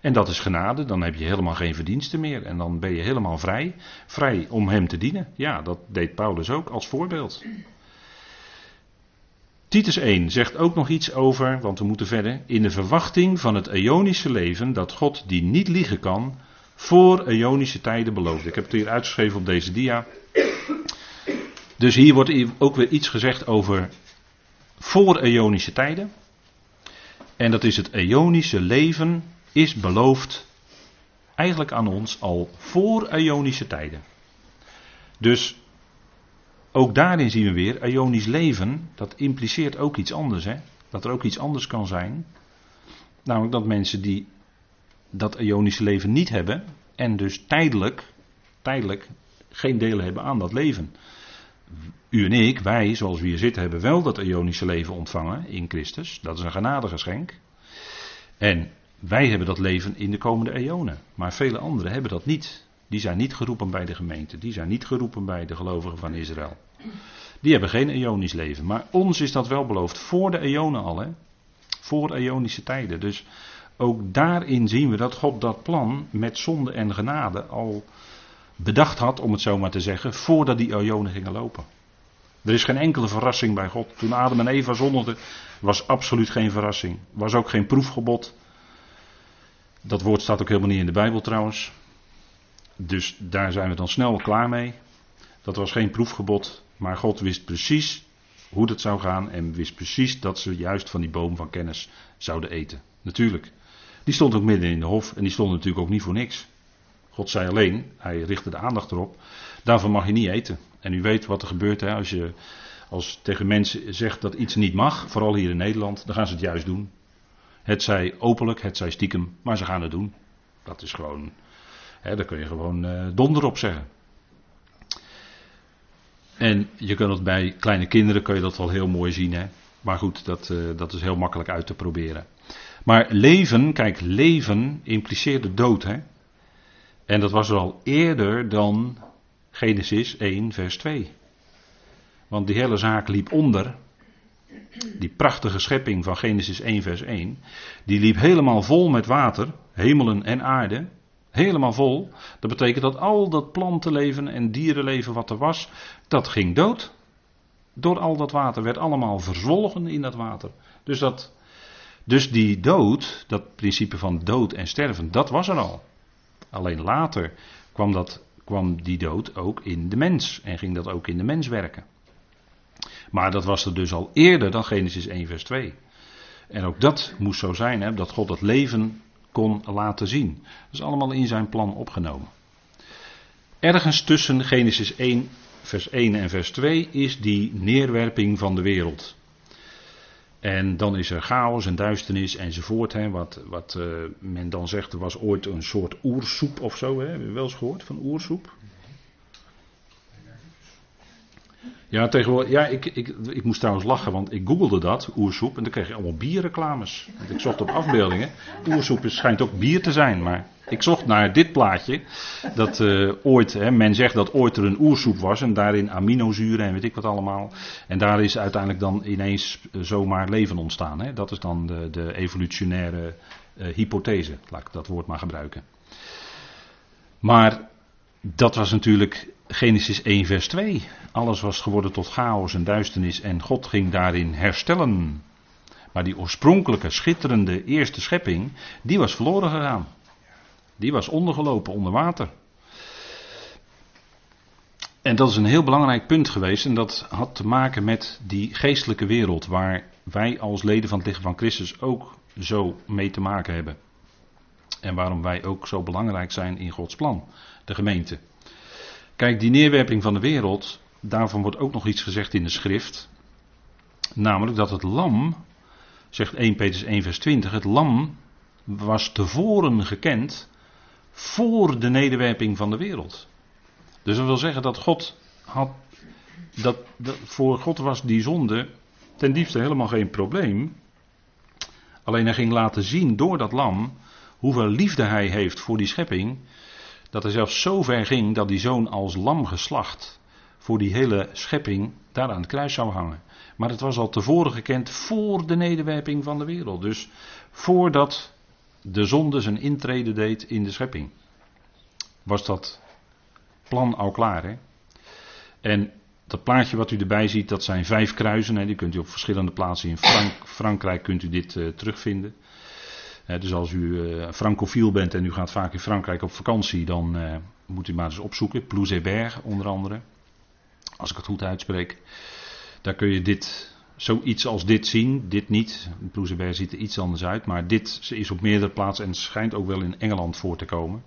En dat is genade, dan heb je helemaal geen verdiensten meer. En dan ben je helemaal vrij. Vrij om hem te dienen. Ja, dat deed Paulus ook als voorbeeld. Titus 1 zegt ook nog iets over, want we moeten verder, in de verwachting van het eonische leven dat God die niet liegen kan, voor eonische tijden beloofde. Ik heb het hier uitgeschreven op deze dia. Dus hier wordt ook weer iets gezegd over voor eonische tijden. En dat is het eonische leven is beloofd eigenlijk aan ons al voor eonische tijden. Dus ook daarin zien we weer, Ionisch leven, dat impliceert ook iets anders. Hè? Dat er ook iets anders kan zijn. Namelijk dat mensen die dat Ionische leven niet hebben en dus tijdelijk, tijdelijk geen deel hebben aan dat leven. U en ik, wij, zoals we hier zitten, hebben wel dat Ionische leven ontvangen in Christus. Dat is een genadegeschenk. En wij hebben dat leven in de komende eonen. Maar vele anderen hebben dat niet. Die zijn niet geroepen bij de gemeente. Die zijn niet geroepen bij de gelovigen van Israël. Die hebben geen eonisch leven. Maar ons is dat wel beloofd. Voor de eonen al. Hè? Voor eonische tijden. Dus ook daarin zien we dat God dat plan met zonde en genade al bedacht had, om het zo maar te zeggen, voordat die eonen gingen lopen. Er is geen enkele verrassing bij God. Toen Adam en Eva zondigden, was absoluut geen verrassing. Was ook geen proefgebod. Dat woord staat ook helemaal niet in de Bijbel trouwens. Dus daar zijn we dan snel klaar mee. Dat was geen proefgebod, maar God wist precies hoe dat zou gaan en wist precies dat ze juist van die boom van kennis zouden eten. Natuurlijk. Die stond ook midden in de hof en die stond natuurlijk ook niet voor niks. God zei alleen, hij richtte de aandacht erop, daarvan mag je niet eten. En u weet wat er gebeurt hè, als je als tegen mensen zegt dat iets niet mag, vooral hier in Nederland, dan gaan ze het juist doen. Het zij openlijk, het zij stiekem, maar ze gaan het doen. Dat is gewoon Hè, daar kun je gewoon uh, donder op zeggen. En je kunt het bij kleine kinderen kun je dat wel heel mooi zien. Hè? Maar goed, dat, uh, dat is heel makkelijk uit te proberen. Maar leven, kijk, leven impliceert de dood. Hè? En dat was er al eerder dan Genesis 1, vers 2. Want die hele zaak liep onder. Die prachtige schepping van Genesis 1, vers 1. Die liep helemaal vol met water, hemelen en aarde. Helemaal vol. Dat betekent dat al dat plantenleven en dierenleven wat er was, dat ging dood. Door al dat water werd allemaal verzwolgen in dat water. Dus, dat, dus die dood, dat principe van dood en sterven, dat was er al. Alleen later kwam, dat, kwam die dood ook in de mens en ging dat ook in de mens werken. Maar dat was er dus al eerder dan Genesis 1, vers 2. En ook dat moest zo zijn, hè, dat God het leven kon laten zien. Dat is allemaal in zijn plan opgenomen. Ergens tussen Genesis 1, vers 1 en vers 2 is die neerwerping van de wereld. En dan is er chaos en duisternis enzovoort. Hè, wat wat uh, men dan zegt, er was ooit een soort oersoep of zo. Hè. Hebben we wel eens gehoord van oersoep? Ja, tegenwoordig, ja ik, ik, ik moest trouwens lachen, want ik googelde dat, oersoep, en dan kreeg je allemaal bierreclames. Want ik zocht op afbeeldingen. Oersoep schijnt ook bier te zijn, maar ik zocht naar dit plaatje. Dat uh, ooit, hè, men zegt dat ooit er een oersoep was en daarin aminozuren en weet ik wat allemaal. En daar is uiteindelijk dan ineens eh, zomaar leven ontstaan. Hè. Dat is dan de, de evolutionaire uh, hypothese, laat ik dat woord maar gebruiken. Maar dat was natuurlijk Genesis 1 vers 2. Alles was geworden tot chaos en duisternis en God ging daarin herstellen. Maar die oorspronkelijke, schitterende eerste schepping, die was verloren gegaan. Die was ondergelopen onder water. En dat is een heel belangrijk punt geweest. En dat had te maken met die geestelijke wereld. Waar wij als leden van het lichaam van Christus ook zo mee te maken hebben. En waarom wij ook zo belangrijk zijn in Gods plan. De gemeente. Kijk, die neerwerping van de wereld. Daarvan wordt ook nog iets gezegd in de schrift. Namelijk dat het lam. Zegt 1 Petrus 1 vers 20. Het lam was tevoren gekend voor de nederwerping van de wereld. Dus dat wil zeggen dat God had. Dat, dat, voor God was die zonde ten diepste helemaal geen probleem. Alleen hij ging laten zien door dat lam hoeveel liefde hij heeft voor die schepping. Dat hij zelfs zo ver ging dat die zoon als lam geslacht voor die hele schepping daar aan het kruis zou hangen. Maar het was al tevoren gekend voor de nederwerping van de wereld. Dus voordat de zonde zijn intrede deed in de schepping. Was dat plan al klaar. Hè? En dat plaatje wat u erbij ziet, dat zijn vijf kruisen. Hè? Die kunt u op verschillende plaatsen in Frank Frankrijk kunt u dit uh, terugvinden. Dus als u uh, francofiel bent en u gaat vaak in Frankrijk op vakantie, dan uh, moet u maar eens opzoeken. Plouzéberg onder andere. Als ik het goed uitspreek. Daar kun je dit zoiets als dit zien. Dit niet. Ploezeberg ziet er iets anders uit. Maar dit is op meerdere plaatsen en schijnt ook wel in Engeland voor te komen.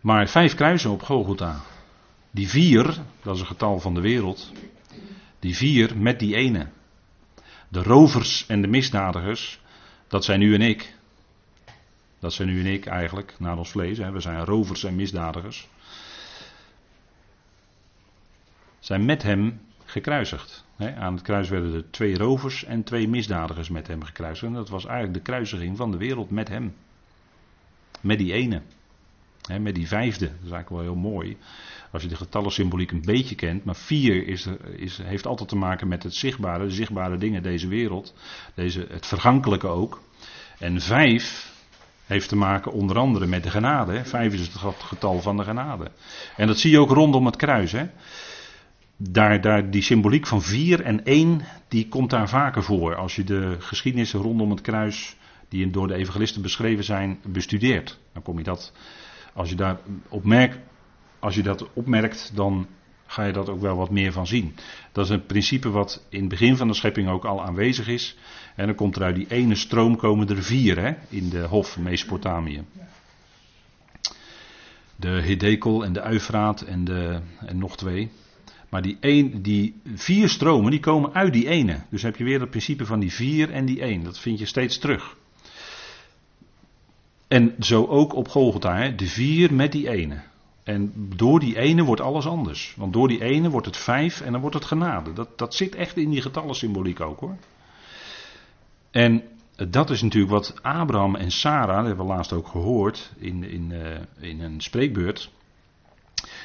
Maar vijf kruisen op Golgotha. Die vier, dat is een getal van de wereld. Die vier met die ene. De rovers en de misdadigers, dat zijn u en ik. Dat zijn u en ik eigenlijk, naar ons vlees. Hè. We zijn rovers en misdadigers. Zijn met hem gekruisigd. aan het kruis werden er twee rovers en twee misdadigers met hem gekruisigd. En dat was eigenlijk de kruisiging van de wereld met hem. Met die ene. met die vijfde. Dat is eigenlijk wel heel mooi. Als je de getallensymboliek een beetje kent. Maar vier is, is, heeft altijd te maken met het zichtbare. De zichtbare dingen, deze wereld. Deze, het vergankelijke ook. En vijf heeft te maken onder andere met de genade. Vijf is het getal van de genade. En dat zie je ook rondom het kruis. Hè daar, daar, die symboliek van vier en één, die komt daar vaker voor. Als je de geschiedenissen rondom het kruis, die door de evangelisten beschreven zijn, bestudeert. Dan kom je dat, als je, daar opmerkt, als je dat opmerkt, dan ga je dat ook wel wat meer van zien. Dat is een principe wat in het begin van de schepping ook al aanwezig is. En dan komt er uit die ene stroom komen er vier hè, in de hof Mesopotamië. De Hidekel en de Uifraat en, de, en nog twee. Maar die, een, die vier stromen die komen uit die ene. Dus heb je weer het principe van die vier en die één. Dat vind je steeds terug. En zo ook op Golgotha, hè? de vier met die ene. En door die ene wordt alles anders. Want door die ene wordt het vijf en dan wordt het genade. Dat, dat zit echt in die getallensymboliek ook hoor. En dat is natuurlijk wat Abraham en Sarah, dat hebben we laatst ook gehoord in, in, uh, in een spreekbeurt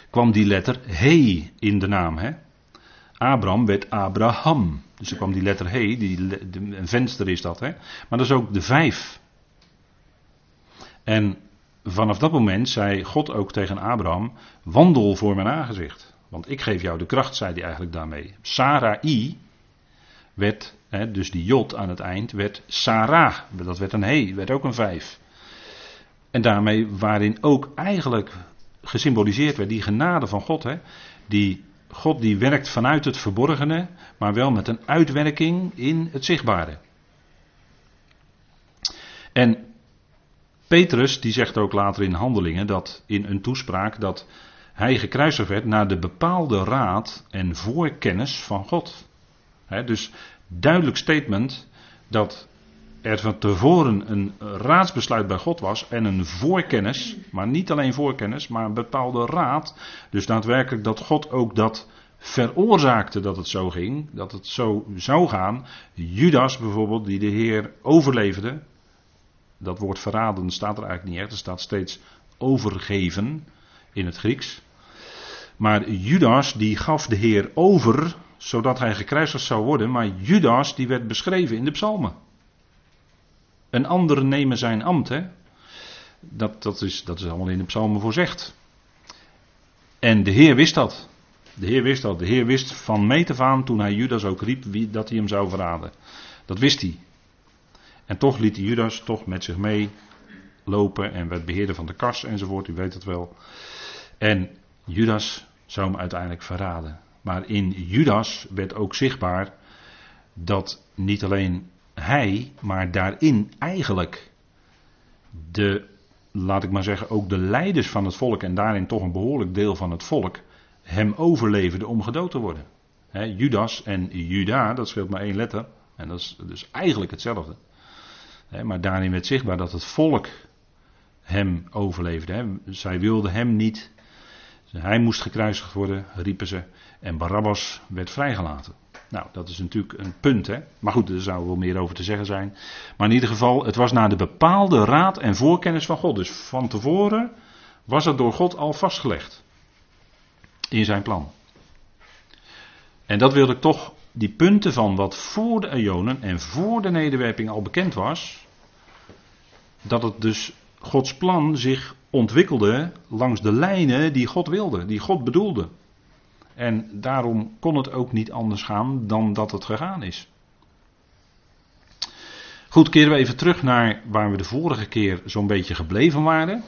kwam die letter He in de naam. Hè? Abraham werd Abraham. Dus er kwam die letter He, die, een venster is dat. Hè? Maar dat is ook de vijf. En vanaf dat moment zei God ook tegen Abraham: Wandel voor mijn aangezicht. Want ik geef jou de kracht, zei hij eigenlijk daarmee. Sarai werd, dus die jot aan het eind, werd Sarah. Dat werd een he, werd ook een vijf. En daarmee waarin ook eigenlijk gesymboliseerd werd, die genade van God. Hè? Die God die werkt vanuit het verborgene, maar wel met een uitwerking in het zichtbare. En Petrus die zegt ook later in Handelingen dat in een toespraak dat hij gekruisigd werd naar de bepaalde raad en voorkennis van God. dus duidelijk statement dat er van tevoren een raadsbesluit bij God was en een voorkennis, maar niet alleen voorkennis, maar een bepaalde raad. Dus daadwerkelijk dat God ook dat veroorzaakte dat het zo ging, dat het zo zou gaan. Judas bijvoorbeeld, die de Heer overleefde, dat woord verraden staat er eigenlijk niet echt, er staat steeds overgeven in het Grieks. Maar Judas die gaf de Heer over, zodat hij gekruisigd zou worden, maar Judas die werd beschreven in de psalmen. Een ander nemen zijn ambt, hè. Dat, dat, is, dat is allemaal in de psalmen voorzegd. En de Heer wist dat. De Heer wist dat. De Heer wist van meet af aan toen hij Judas ook riep wie, dat hij hem zou verraden. Dat wist hij. En toch liet hij Judas toch met zich mee lopen en werd beheerder van de kas enzovoort, u weet het wel. En Judas zou hem uiteindelijk verraden. Maar in Judas werd ook zichtbaar dat niet alleen hij, maar daarin eigenlijk de, laat ik maar zeggen, ook de leiders van het volk en daarin toch een behoorlijk deel van het volk hem overleefden om gedood te worden. Judas en Juda, dat scheelt maar één letter. En dat is dus eigenlijk hetzelfde. maar daarin werd zichtbaar dat het volk hem overleefde. Zij wilden hem niet. Hij moest gekruisigd worden, riepen ze. En Barabbas werd vrijgelaten. Nou, dat is natuurlijk een punt, hè. Maar goed, er zou wel meer over te zeggen zijn. Maar in ieder geval, het was naar de bepaalde raad en voorkennis van God. Dus van tevoren was het door God al vastgelegd. In zijn plan. En dat wilde ik toch, die punten van wat voor de Ionen en voor de nederwerping al bekend was. Dat het dus Gods plan zich ontwikkelde langs de lijnen die God wilde, die God bedoelde. En daarom kon het ook niet anders gaan dan dat het gegaan is. Goed, keren we even terug naar waar we de vorige keer zo'n beetje gebleven waren.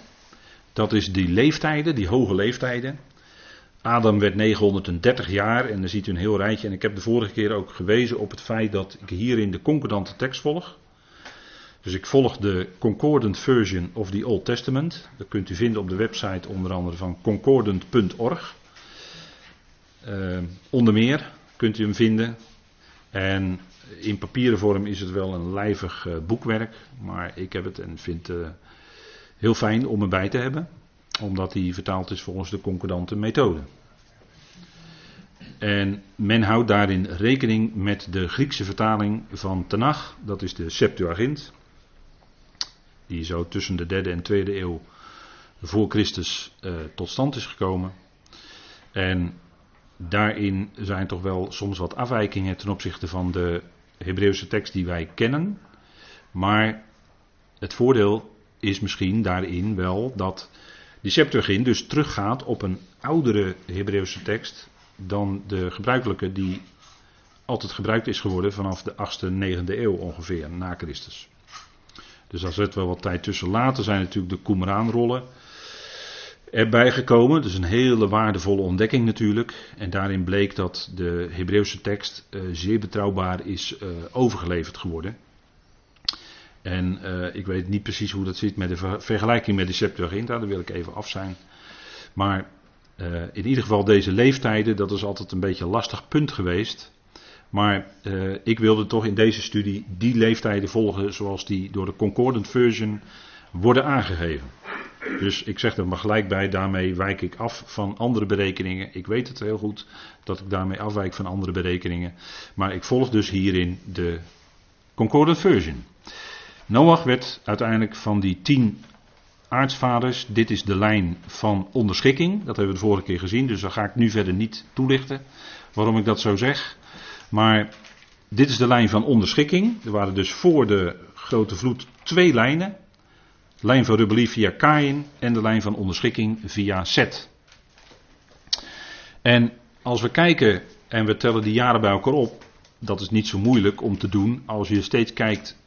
Dat is die leeftijden, die hoge leeftijden. Adam werd 930 jaar en dan ziet u een heel rijtje. En ik heb de vorige keer ook gewezen op het feit dat ik hierin de concordante tekst volg. Dus ik volg de Concordant Version of the Old Testament. Dat kunt u vinden op de website onder andere van concordant.org. Uh, onder meer kunt u hem vinden. En in papieren vorm is het wel een lijvig uh, boekwerk. Maar ik heb het en vind het uh, heel fijn om erbij te hebben. Omdat hij vertaald is volgens de concordante methode. En men houdt daarin rekening met de Griekse vertaling van Tanach. Dat is de Septuagint. Die zo tussen de derde en tweede eeuw voor Christus uh, tot stand is gekomen. En daarin zijn toch wel soms wat afwijkingen ten opzichte van de Hebreeuwse tekst die wij kennen. Maar het voordeel is misschien daarin wel dat die Septuagint dus teruggaat op een oudere Hebreeuwse tekst dan de gebruikelijke die altijd gebruikt is geworden vanaf de 8e, 9e eeuw ongeveer na Christus. Dus daar zit wel wat tijd tussen. Later zijn natuurlijk de Qumran-rollen erbij gekomen. Dus een hele waardevolle ontdekking natuurlijk. En daarin bleek dat de Hebreeuwse tekst uh, zeer betrouwbaar is uh, overgeleverd geworden. En uh, ik weet niet precies hoe dat zit met de ver vergelijking met de Septuaginta, daar wil ik even af zijn. Maar in ieder geval deze leeftijden, dat is altijd een beetje een lastig punt geweest. Maar uh, ik wilde toch in deze studie die leeftijden volgen zoals die door de Concordant Version worden aangegeven. Dus ik zeg er maar gelijk bij, daarmee wijk ik af van andere berekeningen. Ik weet het heel goed dat ik daarmee afwijk van andere berekeningen. Maar ik volg dus hierin de Concordant Version. Noach werd uiteindelijk van die tien aartsvaders. Dit is de lijn van onderschikking. Dat hebben we de vorige keer gezien, dus daar ga ik nu verder niet toelichten waarom ik dat zo zeg. Maar dit is de lijn van onderschikking. Er waren dus voor de grote vloed twee lijnen. De lijn van rebellie via Kain en de lijn van onderschikking via Set. En als we kijken en we tellen die jaren bij elkaar op, dat is niet zo moeilijk om te doen als je steeds kijkt,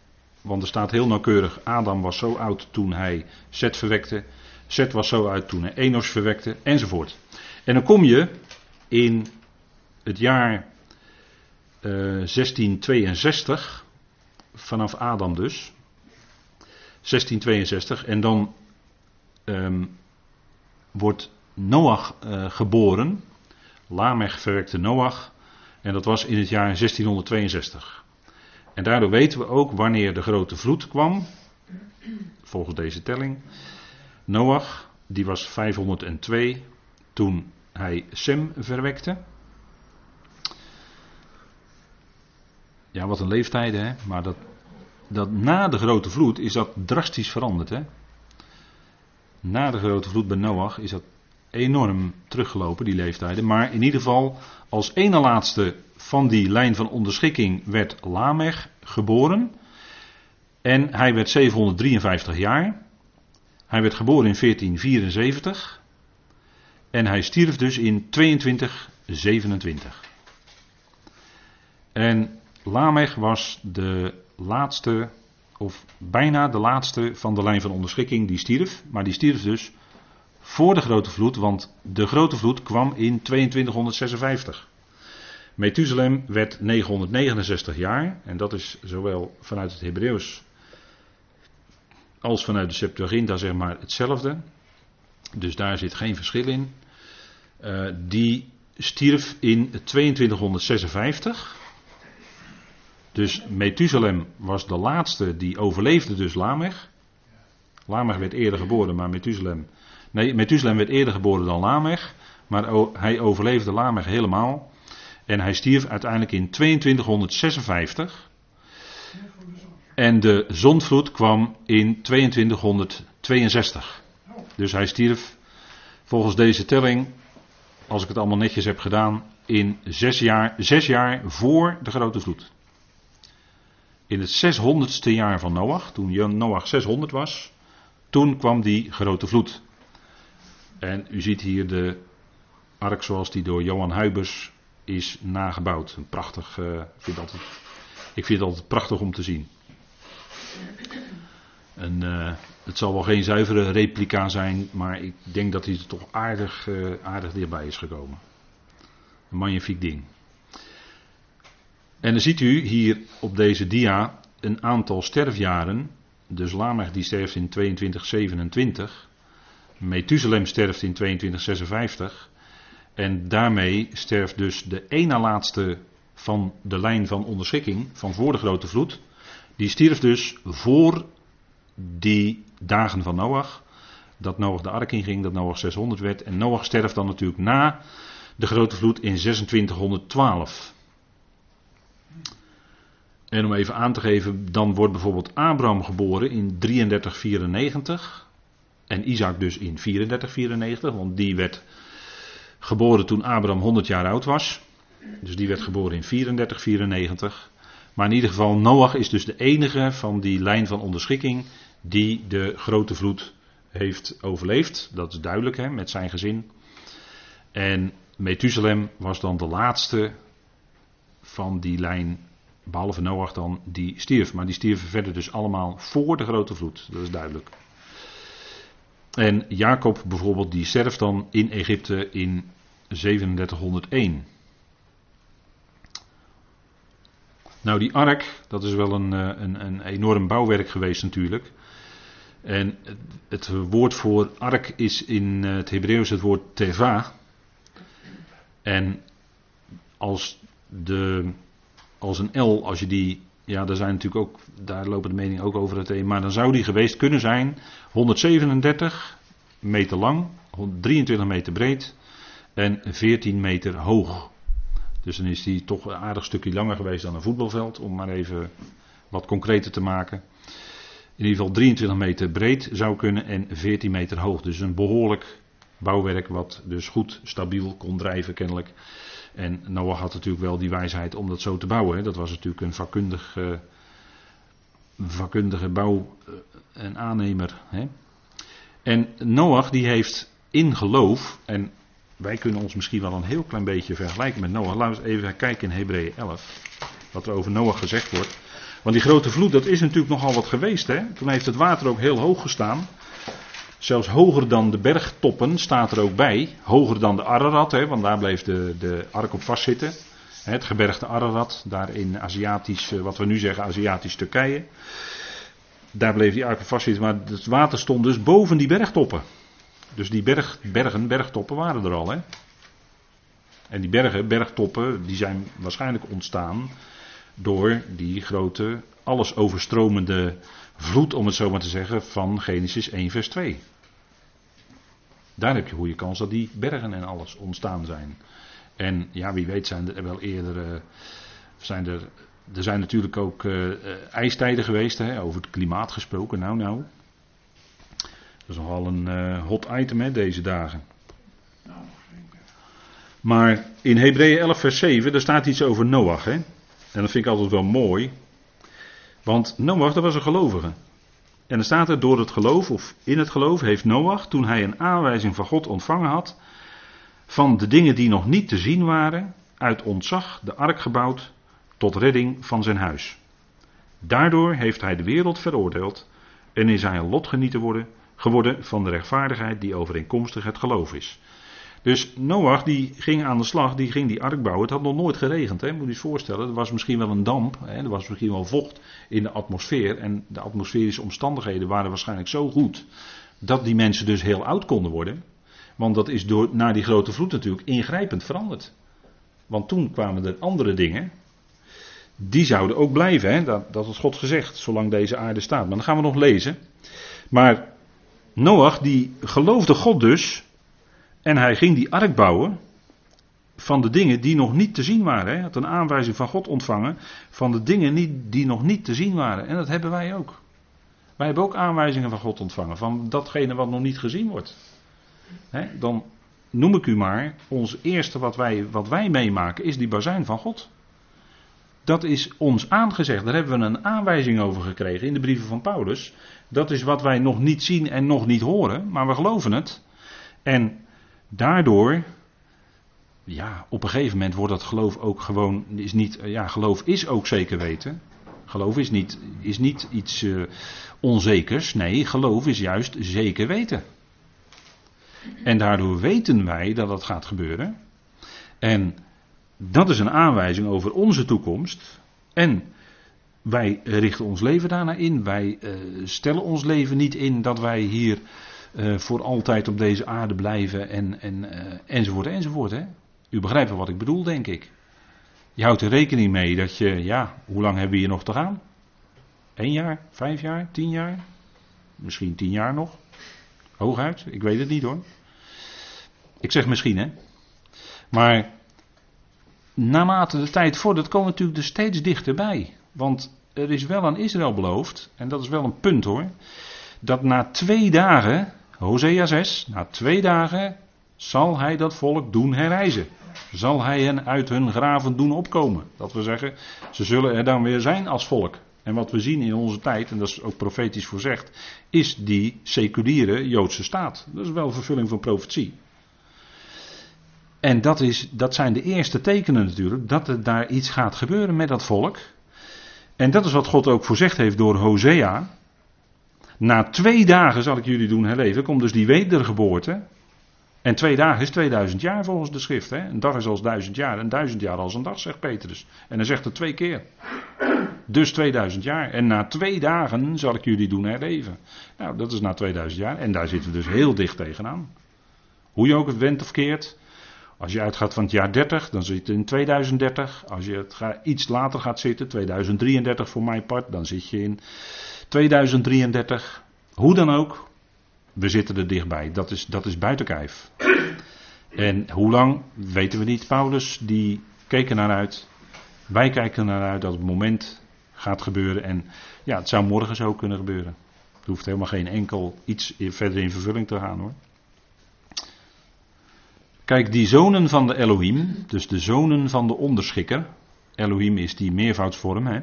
want er staat heel nauwkeurig, Adam was zo oud toen hij Set verwekte, Set was zo oud toen hij Enos verwekte, enzovoort. En dan kom je in het jaar 1662, eh, vanaf Adam dus. 1662, en dan um, wordt Noach uh, geboren. Lamech verwekte Noach. En dat was in het jaar 1662. En daardoor weten we ook wanneer de grote vloed kwam, volgens deze telling. Noach, die was 502 toen hij Sem verwekte. Ja, wat een leeftijden, hè? Maar dat, dat na de grote vloed is dat drastisch veranderd, hè? Na de grote vloed bij Noach is dat enorm teruggelopen, die leeftijden. Maar in ieder geval, als ene laatste van die lijn van onderschikking werd Lamech geboren. En hij werd 753 jaar. Hij werd geboren in 1474. En hij stierf dus in 2227. En Lamech was de laatste, of bijna de laatste van de lijn van onderschikking die stierf. Maar die stierf dus voor de grote vloed, want de grote vloed kwam in 2256. Methuselem werd 969 jaar, en dat is zowel vanuit het Hebreeuws als vanuit de Septuaginta zeg maar hetzelfde. Dus daar zit geen verschil in. Uh, die stierf in 2256. Dus Methuselem was de laatste die overleefde dus Lamech. Lamech werd eerder geboren, maar Methuselem... Nee, Methuselem werd eerder geboren dan Lamech. Maar hij overleefde Lamech helemaal. En hij stierf uiteindelijk in 2256. En de zondvloed kwam in 2262. Dus hij stierf volgens deze telling, als ik het allemaal netjes heb gedaan, in zes jaar, zes jaar voor de grote vloed. In het 600ste jaar van Noach, toen Noach 600 was, toen kwam die grote vloed. En u ziet hier de ark zoals die door Johan Huibers is nagebouwd. Een prachtig, uh, vind ik vind het altijd prachtig om te zien. En, uh, het zal wel geen zuivere replica zijn, maar ik denk dat hij er toch aardig, uh, aardig dichtbij is gekomen. Een magnifiek ding. En dan ziet u hier op deze dia een aantal sterfjaren. Dus Lamech die sterft in 2227. Methuselem sterft in 2256. En daarmee sterft dus de ene laatste van de lijn van onderschikking van voor de grote vloed. Die stierf dus voor die dagen van Noach. Dat Noach de ark inging, dat Noach 600 werd. En Noach sterft dan natuurlijk na de grote vloed in 2612. En om even aan te geven, dan wordt bijvoorbeeld Abraham geboren in 3394. En Isaac dus in 3494, want die werd Geboren toen Abraham 100 jaar oud was. Dus die werd geboren in 34, 94. Maar in ieder geval, Noach is dus de enige van die lijn van onderschikking die de grote vloed heeft overleefd. Dat is duidelijk hè, met zijn gezin. En Methuselem was dan de laatste van die lijn, behalve Noach dan, die stierf. Maar die stierven verder dus allemaal voor de grote vloed. Dat is duidelijk. En Jacob bijvoorbeeld, die sterft dan in Egypte in 3701. Nou, die ark, dat is wel een, eh, een, een enorm bouwwerk geweest natuurlijk. En het woord voor ark is in het Hebreeuws het woord teva. En als, de, als een L, als je die, ja, daar zijn natuurlijk ook, daar lopen de meningen ook over het een, maar dan zou die geweest kunnen zijn 137 meter lang, 23 meter breed en 14 meter hoog. Dus dan is die toch een aardig stukje langer geweest dan een voetbalveld, om maar even wat concreter te maken. In ieder geval 23 meter breed zou kunnen en 14 meter hoog. Dus een behoorlijk bouwwerk wat dus goed stabiel kon drijven kennelijk. En Noah had natuurlijk wel die wijsheid om dat zo te bouwen. Dat was natuurlijk een vakkundig, uh, vakkundige bouw- eh, en aannemer. Hè. En Noach die heeft in geloof, en wij kunnen ons misschien wel een heel klein beetje vergelijken met Noach. Laten we even kijken in Hebreeën 11. Wat er over Noach gezegd wordt. Want die grote vloed, dat is natuurlijk nogal wat geweest. Hè? Toen heeft het water ook heel hoog gestaan. Zelfs hoger dan de bergtoppen staat er ook bij. Hoger dan de Ararat, hè, want daar bleef de, de ark op vastzitten. Het gebergte Ararat, daar in Aziatisch, eh, wat we nu zeggen Aziatisch Turkije. Daar bleef die ark op vastzitten, maar het water stond dus boven die bergtoppen. Dus die berg, bergen, bergtoppen waren er al. Hè? En die bergen, bergtoppen, die zijn waarschijnlijk ontstaan door die grote, alles overstromende vloed, om het zo maar te zeggen, van Genesis 1, vers 2. Daar heb je goede kans dat die bergen en alles ontstaan zijn. En ja, wie weet zijn er wel eerder. Uh, zijn er, er zijn natuurlijk ook uh, ijstijden geweest, hè, over het klimaat gesproken. Nou, nou. Dat is nogal een hot item hè, deze dagen. Maar in Hebreeën 11, vers 7, daar staat iets over Noach. Hè? En dat vind ik altijd wel mooi. Want Noach, dat was een gelovige. En dan staat er door het geloof, of in het geloof, heeft Noach, toen hij een aanwijzing van God ontvangen had, van de dingen die nog niet te zien waren, uit ontzag de ark gebouwd tot redding van zijn huis. Daardoor heeft hij de wereld veroordeeld en is hij een lotgenieter worden, geworden van de rechtvaardigheid die overeenkomstig het geloof is. Dus Noach die ging aan de slag, die ging die ark bouwen. Het had nog nooit geregend, hè? moet je je voorstellen. Er was misschien wel een damp, hè? er was misschien wel vocht in de atmosfeer. En de atmosferische omstandigheden waren waarschijnlijk zo goed dat die mensen dus heel oud konden worden. Want dat is door, na die grote vloed natuurlijk ingrijpend veranderd. Want toen kwamen er andere dingen. Die zouden ook blijven, hè? Dat, dat had God gezegd, zolang deze aarde staat. Maar dan gaan we nog lezen. Maar Noach die geloofde God dus en hij ging die ark bouwen van de dingen die nog niet te zien waren. Hij had een aanwijzing van God ontvangen van de dingen die nog niet te zien waren. En dat hebben wij ook. Wij hebben ook aanwijzingen van God ontvangen van datgene wat nog niet gezien wordt. dan noem ik u maar, ons eerste wat wij, wat wij meemaken is die bazuin van God. Dat is ons aangezegd. Daar hebben we een aanwijzing over gekregen in de brieven van Paulus. Dat is wat wij nog niet zien en nog niet horen, maar we geloven het. En daardoor, ja, op een gegeven moment wordt dat geloof ook gewoon, is niet, ja, geloof is ook zeker weten. Geloof is niet, is niet iets uh, onzekers, nee, geloof is juist zeker weten. En daardoor weten wij dat dat gaat gebeuren. En dat is een aanwijzing over onze toekomst. En wij richten ons leven daarna in. Wij uh, stellen ons leven niet in dat wij hier uh, voor altijd op deze aarde blijven en, en, uh, enzovoort enzovoort. Hè? U begrijpt wel wat ik bedoel, denk ik. Je houdt er rekening mee dat je, ja, hoe lang hebben we hier nog te gaan? Eén jaar, vijf jaar, tien jaar? Misschien tien jaar nog? Hooguit, ik weet het niet hoor. Ik zeg misschien hè. Maar naarmate de tijd vordert, komen we natuurlijk er steeds dichterbij. Want er is wel aan Israël beloofd, en dat is wel een punt hoor, dat na twee dagen Hosea 6, na twee dagen zal hij dat volk doen herreizen. Zal hij hen uit hun graven doen opkomen. Dat we zeggen, ze zullen er dan weer zijn als volk. En wat we zien in onze tijd, en dat is ook profetisch voorzegd, is die seculiere Joodse staat. Dat is wel vervulling van profetie. En dat, is, dat zijn de eerste tekenen natuurlijk, dat er daar iets gaat gebeuren met dat volk. En dat is wat God ook voorzegd heeft door Hosea. Na twee dagen zal ik jullie doen herleven. Komt dus die wedergeboorte. En twee dagen is 2000 jaar volgens de schrift. Hè? Een dag is als duizend jaar. En duizend jaar als een dag, zegt Petrus. En hij zegt het twee keer. Dus 2000 jaar. En na twee dagen zal ik jullie doen herleven. Nou, dat is na 2000 jaar. En daar zitten we dus heel dicht tegenaan. Hoe je ook het wendt of keert. Als je uitgaat van het jaar 30, dan zit je in 2030. Als je het iets later gaat zitten, 2033 voor mijn part, dan zit je in 2033. Hoe dan ook, we zitten er dichtbij. Dat is, dat is buiten kijf. En hoe lang, weten we niet. Paulus, die keek naar uit. Wij kijken naar uit dat het moment gaat gebeuren. En ja, het zou morgen zo kunnen gebeuren. Er hoeft helemaal geen enkel iets verder in vervulling te gaan hoor. Kijk, die zonen van de Elohim, dus de zonen van de onderschikker. Elohim is die meervoudsvorm, hè.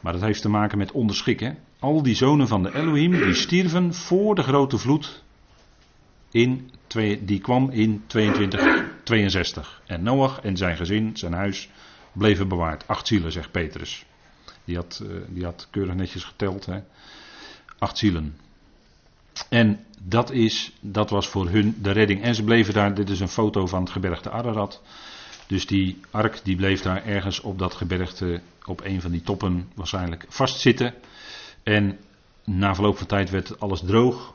Maar dat heeft te maken met onderschikken. Al die zonen van de Elohim, die stierven voor de grote vloed. In die kwam in 2262. En Noach en zijn gezin, zijn huis, bleven bewaard. Acht zielen, zegt Petrus. Die had, eh, die had keurig netjes geteld. Hè. Acht zielen. En dat, is, dat was voor hun de redding. En ze bleven daar, dit is een foto van het gebergte Ararat. Dus die ark die bleef daar ergens op dat gebergte, op een van die toppen waarschijnlijk vastzitten. En na verloop van tijd werd alles droog.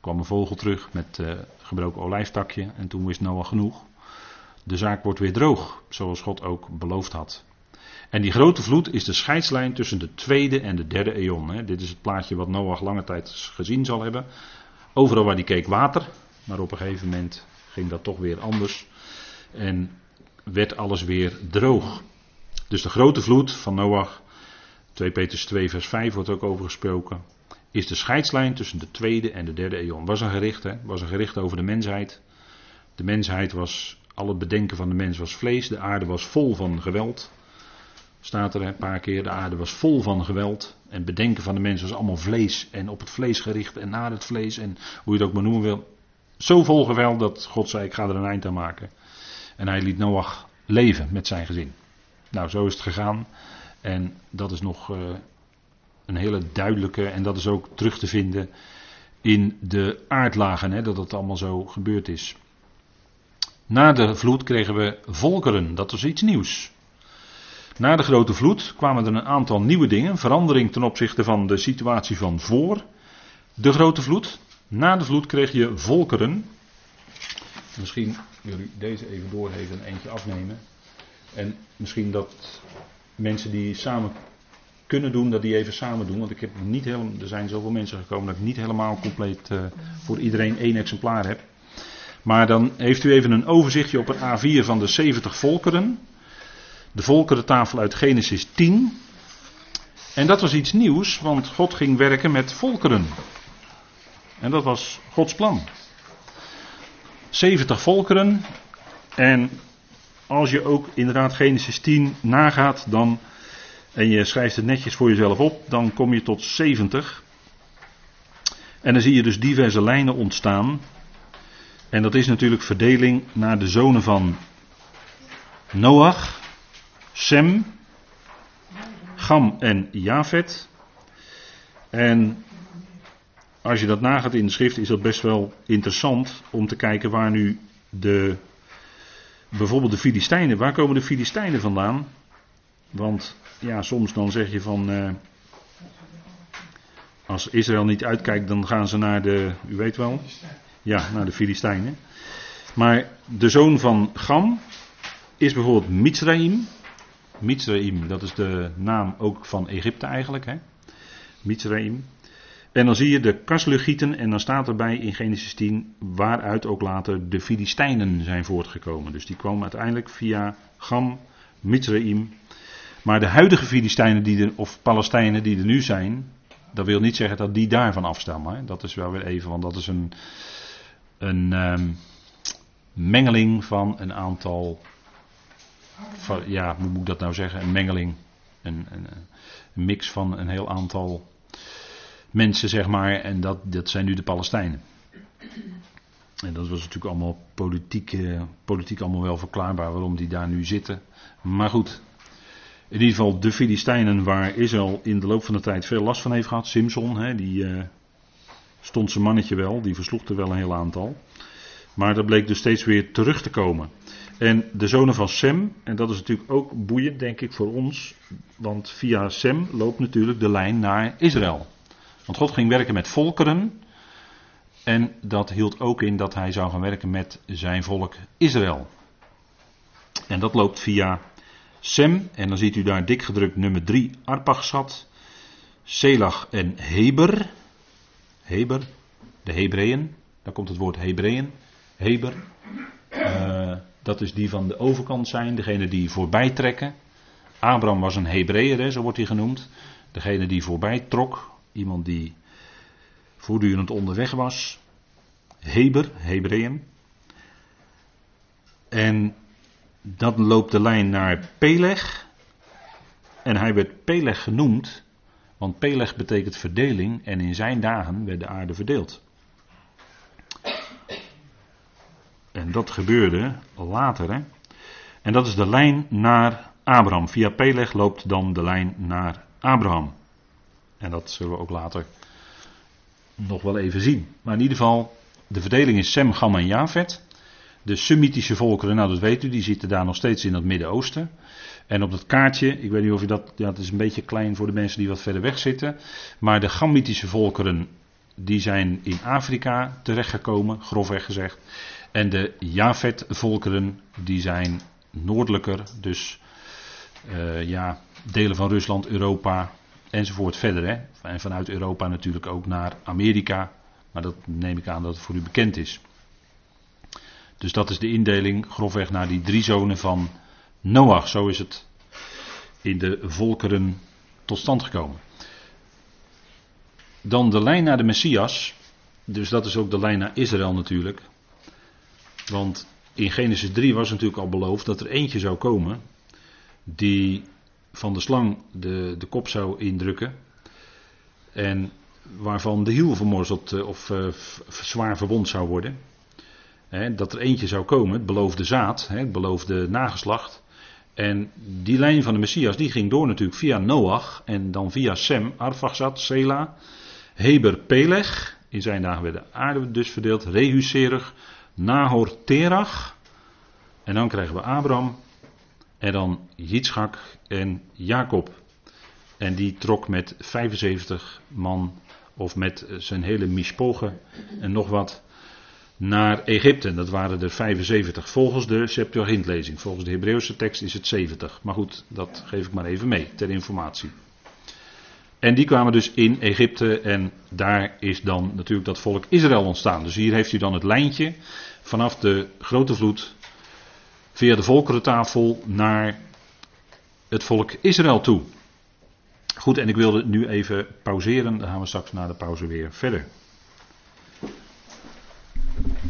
Kwam een vogel terug met uh, gebroken olijftakje. En toen wist Noah genoeg. De zaak wordt weer droog, zoals God ook beloofd had. En die grote vloed is de scheidslijn tussen de tweede en de derde eon. Hè. Dit is het plaatje wat Noach lange tijd gezien zal hebben. Overal waar hij keek water, maar op een gegeven moment ging dat toch weer anders. En werd alles weer droog. Dus de grote vloed van Noach, 2 Petrus 2 vers 5 wordt ook over gesproken, is de scheidslijn tussen de tweede en de derde eon. Was een gericht, hè? was een gericht over de mensheid. De mensheid was, al het bedenken van de mens was vlees, de aarde was vol van geweld. Staat er een paar keer, de aarde was vol van geweld. En bedenken van de mens was allemaal vlees en op het vlees gericht en naar het vlees en hoe je het ook maar noemen wil. Zo vol geweld dat God zei: Ik ga er een eind aan maken. En hij liet Noach leven met zijn gezin. Nou, zo is het gegaan. En dat is nog uh, een hele duidelijke, en dat is ook terug te vinden in de aardlagen, hè, dat het allemaal zo gebeurd is. Na de vloed kregen we volkeren, dat was iets nieuws. Na de grote vloed kwamen er een aantal nieuwe dingen, verandering ten opzichte van de situatie van voor de grote vloed. Na de vloed kreeg je volkeren. Misschien jullie deze even doorgeven en eentje afnemen. En misschien dat mensen die samen kunnen doen, dat die even samen doen. Want ik heb niet helemaal, er zijn zoveel mensen gekomen dat ik niet helemaal compleet uh, voor iedereen één exemplaar heb. Maar dan heeft u even een overzichtje op een A4 van de 70 volkeren. De volkerentafel uit Genesis 10. En dat was iets nieuws, want God ging werken met volkeren. En dat was Gods plan. 70 volkeren. En als je ook inderdaad Genesis 10 nagaat, dan, en je schrijft het netjes voor jezelf op, dan kom je tot 70. En dan zie je dus diverse lijnen ontstaan. En dat is natuurlijk verdeling naar de zonen van Noach, Sem, Gam en Jafet. En als je dat nagaat in de schrift is dat best wel interessant om te kijken waar nu de, bijvoorbeeld de Filistijnen, waar komen de Filistijnen vandaan? Want ja, soms dan zeg je van, uh, als Israël niet uitkijkt, dan gaan ze naar de, u weet wel, ja, naar de Filistijnen. Maar de zoon van Gam is bijvoorbeeld Mitzraim. Mitzraim, dat is de naam ook van Egypte eigenlijk. Hè? Mitzraim. En dan zie je de Kaslugieten en dan staat erbij in Genesis 10 waaruit ook later de Filistijnen zijn voortgekomen. Dus die komen uiteindelijk via Gam, Mitzraim. Maar de huidige Filistijnen die of Palestijnen die er nu zijn, dat wil niet zeggen dat die daarvan afstammen. Dat is wel weer even, want dat is een, een um, mengeling van een aantal. Van, ja, hoe moet ik dat nou zeggen? Een mengeling. Een, een mix van een heel aantal mensen, zeg maar. En dat, dat zijn nu de Palestijnen. En dat was natuurlijk allemaal politiek, eh, politiek allemaal wel verklaarbaar waarom die daar nu zitten. Maar goed, in ieder geval de Filistijnen waar Israël in de loop van de tijd veel last van heeft gehad. Simson, hè, die uh, stond zijn mannetje wel, die versloeg er wel een heel aantal. Maar dat bleek dus steeds weer terug te komen. En de zonen van Sem, en dat is natuurlijk ook boeiend denk ik voor ons, want via Sem loopt natuurlijk de lijn naar Israël. Want God ging werken met volkeren. En dat hield ook in dat hij zou gaan werken met zijn volk Israël. En dat loopt via Sem. En dan ziet u daar dik gedrukt nummer 3 Arpachsat. Selach en Heber. Heber, de Hebreeën. Daar komt het woord Hebreeën. Heber. Uh, dat is die van de overkant zijn, degene die voorbij trekken. Abraham was een Hebreeër, zo wordt hij genoemd. Degene die voorbij trok, Iemand die voortdurend onderweg was. Heber, Hebreeën. En dan loopt de lijn naar Peleg. En hij werd Peleg genoemd, want Peleg betekent verdeling en in zijn dagen werd de aarde verdeeld. En dat gebeurde later. Hè? En dat is de lijn naar Abraham. Via Peleg loopt dan de lijn naar Abraham. En dat zullen we ook later nog wel even zien. Maar in ieder geval, de verdeling is Sem, Gam en Javet. De Semitische volkeren, nou dat weet u, die zitten daar nog steeds in het Midden-Oosten. En op dat kaartje, ik weet niet of je dat, ja het is een beetje klein voor de mensen die wat verder weg zitten. Maar de Gamitische volkeren, die zijn in Afrika terechtgekomen, grofweg gezegd. En de Javet volkeren, die zijn noordelijker, dus eh, ja, delen van Rusland, Europa enzovoort verder. Hè? En vanuit Europa natuurlijk ook naar Amerika. Maar dat neem ik aan dat het voor u bekend is. Dus dat is de indeling grofweg naar die drie zonen van Noach. Zo is het in de volkeren tot stand gekomen. Dan de lijn naar de Messias. Dus dat is ook de lijn naar Israël natuurlijk. Want in Genesis 3 was natuurlijk al beloofd dat er eentje zou komen. Die van de slang de, de kop zou indrukken. En waarvan de hiel vermorzeld eh, of uh, zwaar verwond zou worden. dat er eentje zou komen, het beloofde zaad, het beloofde nageslacht. En die lijn van de Messias die ging door natuurlijk via Noach en dan via Sem, Arfaxad, Sela, Heber, Peleg. In zijn dagen werd de aarde dus verdeeld. Rehuserig, Nahor, Terach. En dan krijgen we Abraham. En dan Yitzchak en Jacob. En die trok met 75 man, of met zijn hele mispogen en nog wat, naar Egypte. Dat waren er 75 volgens de Septuagintlezing. Volgens de Hebreeuwse tekst is het 70. Maar goed, dat geef ik maar even mee ter informatie. En die kwamen dus in Egypte en daar is dan natuurlijk dat volk Israël ontstaan. Dus hier heeft u dan het lijntje vanaf de grote vloed via de volkerentafel naar het volk Israël toe. Goed, en ik wilde nu even pauzeren. Dan gaan we straks na de pauze weer verder.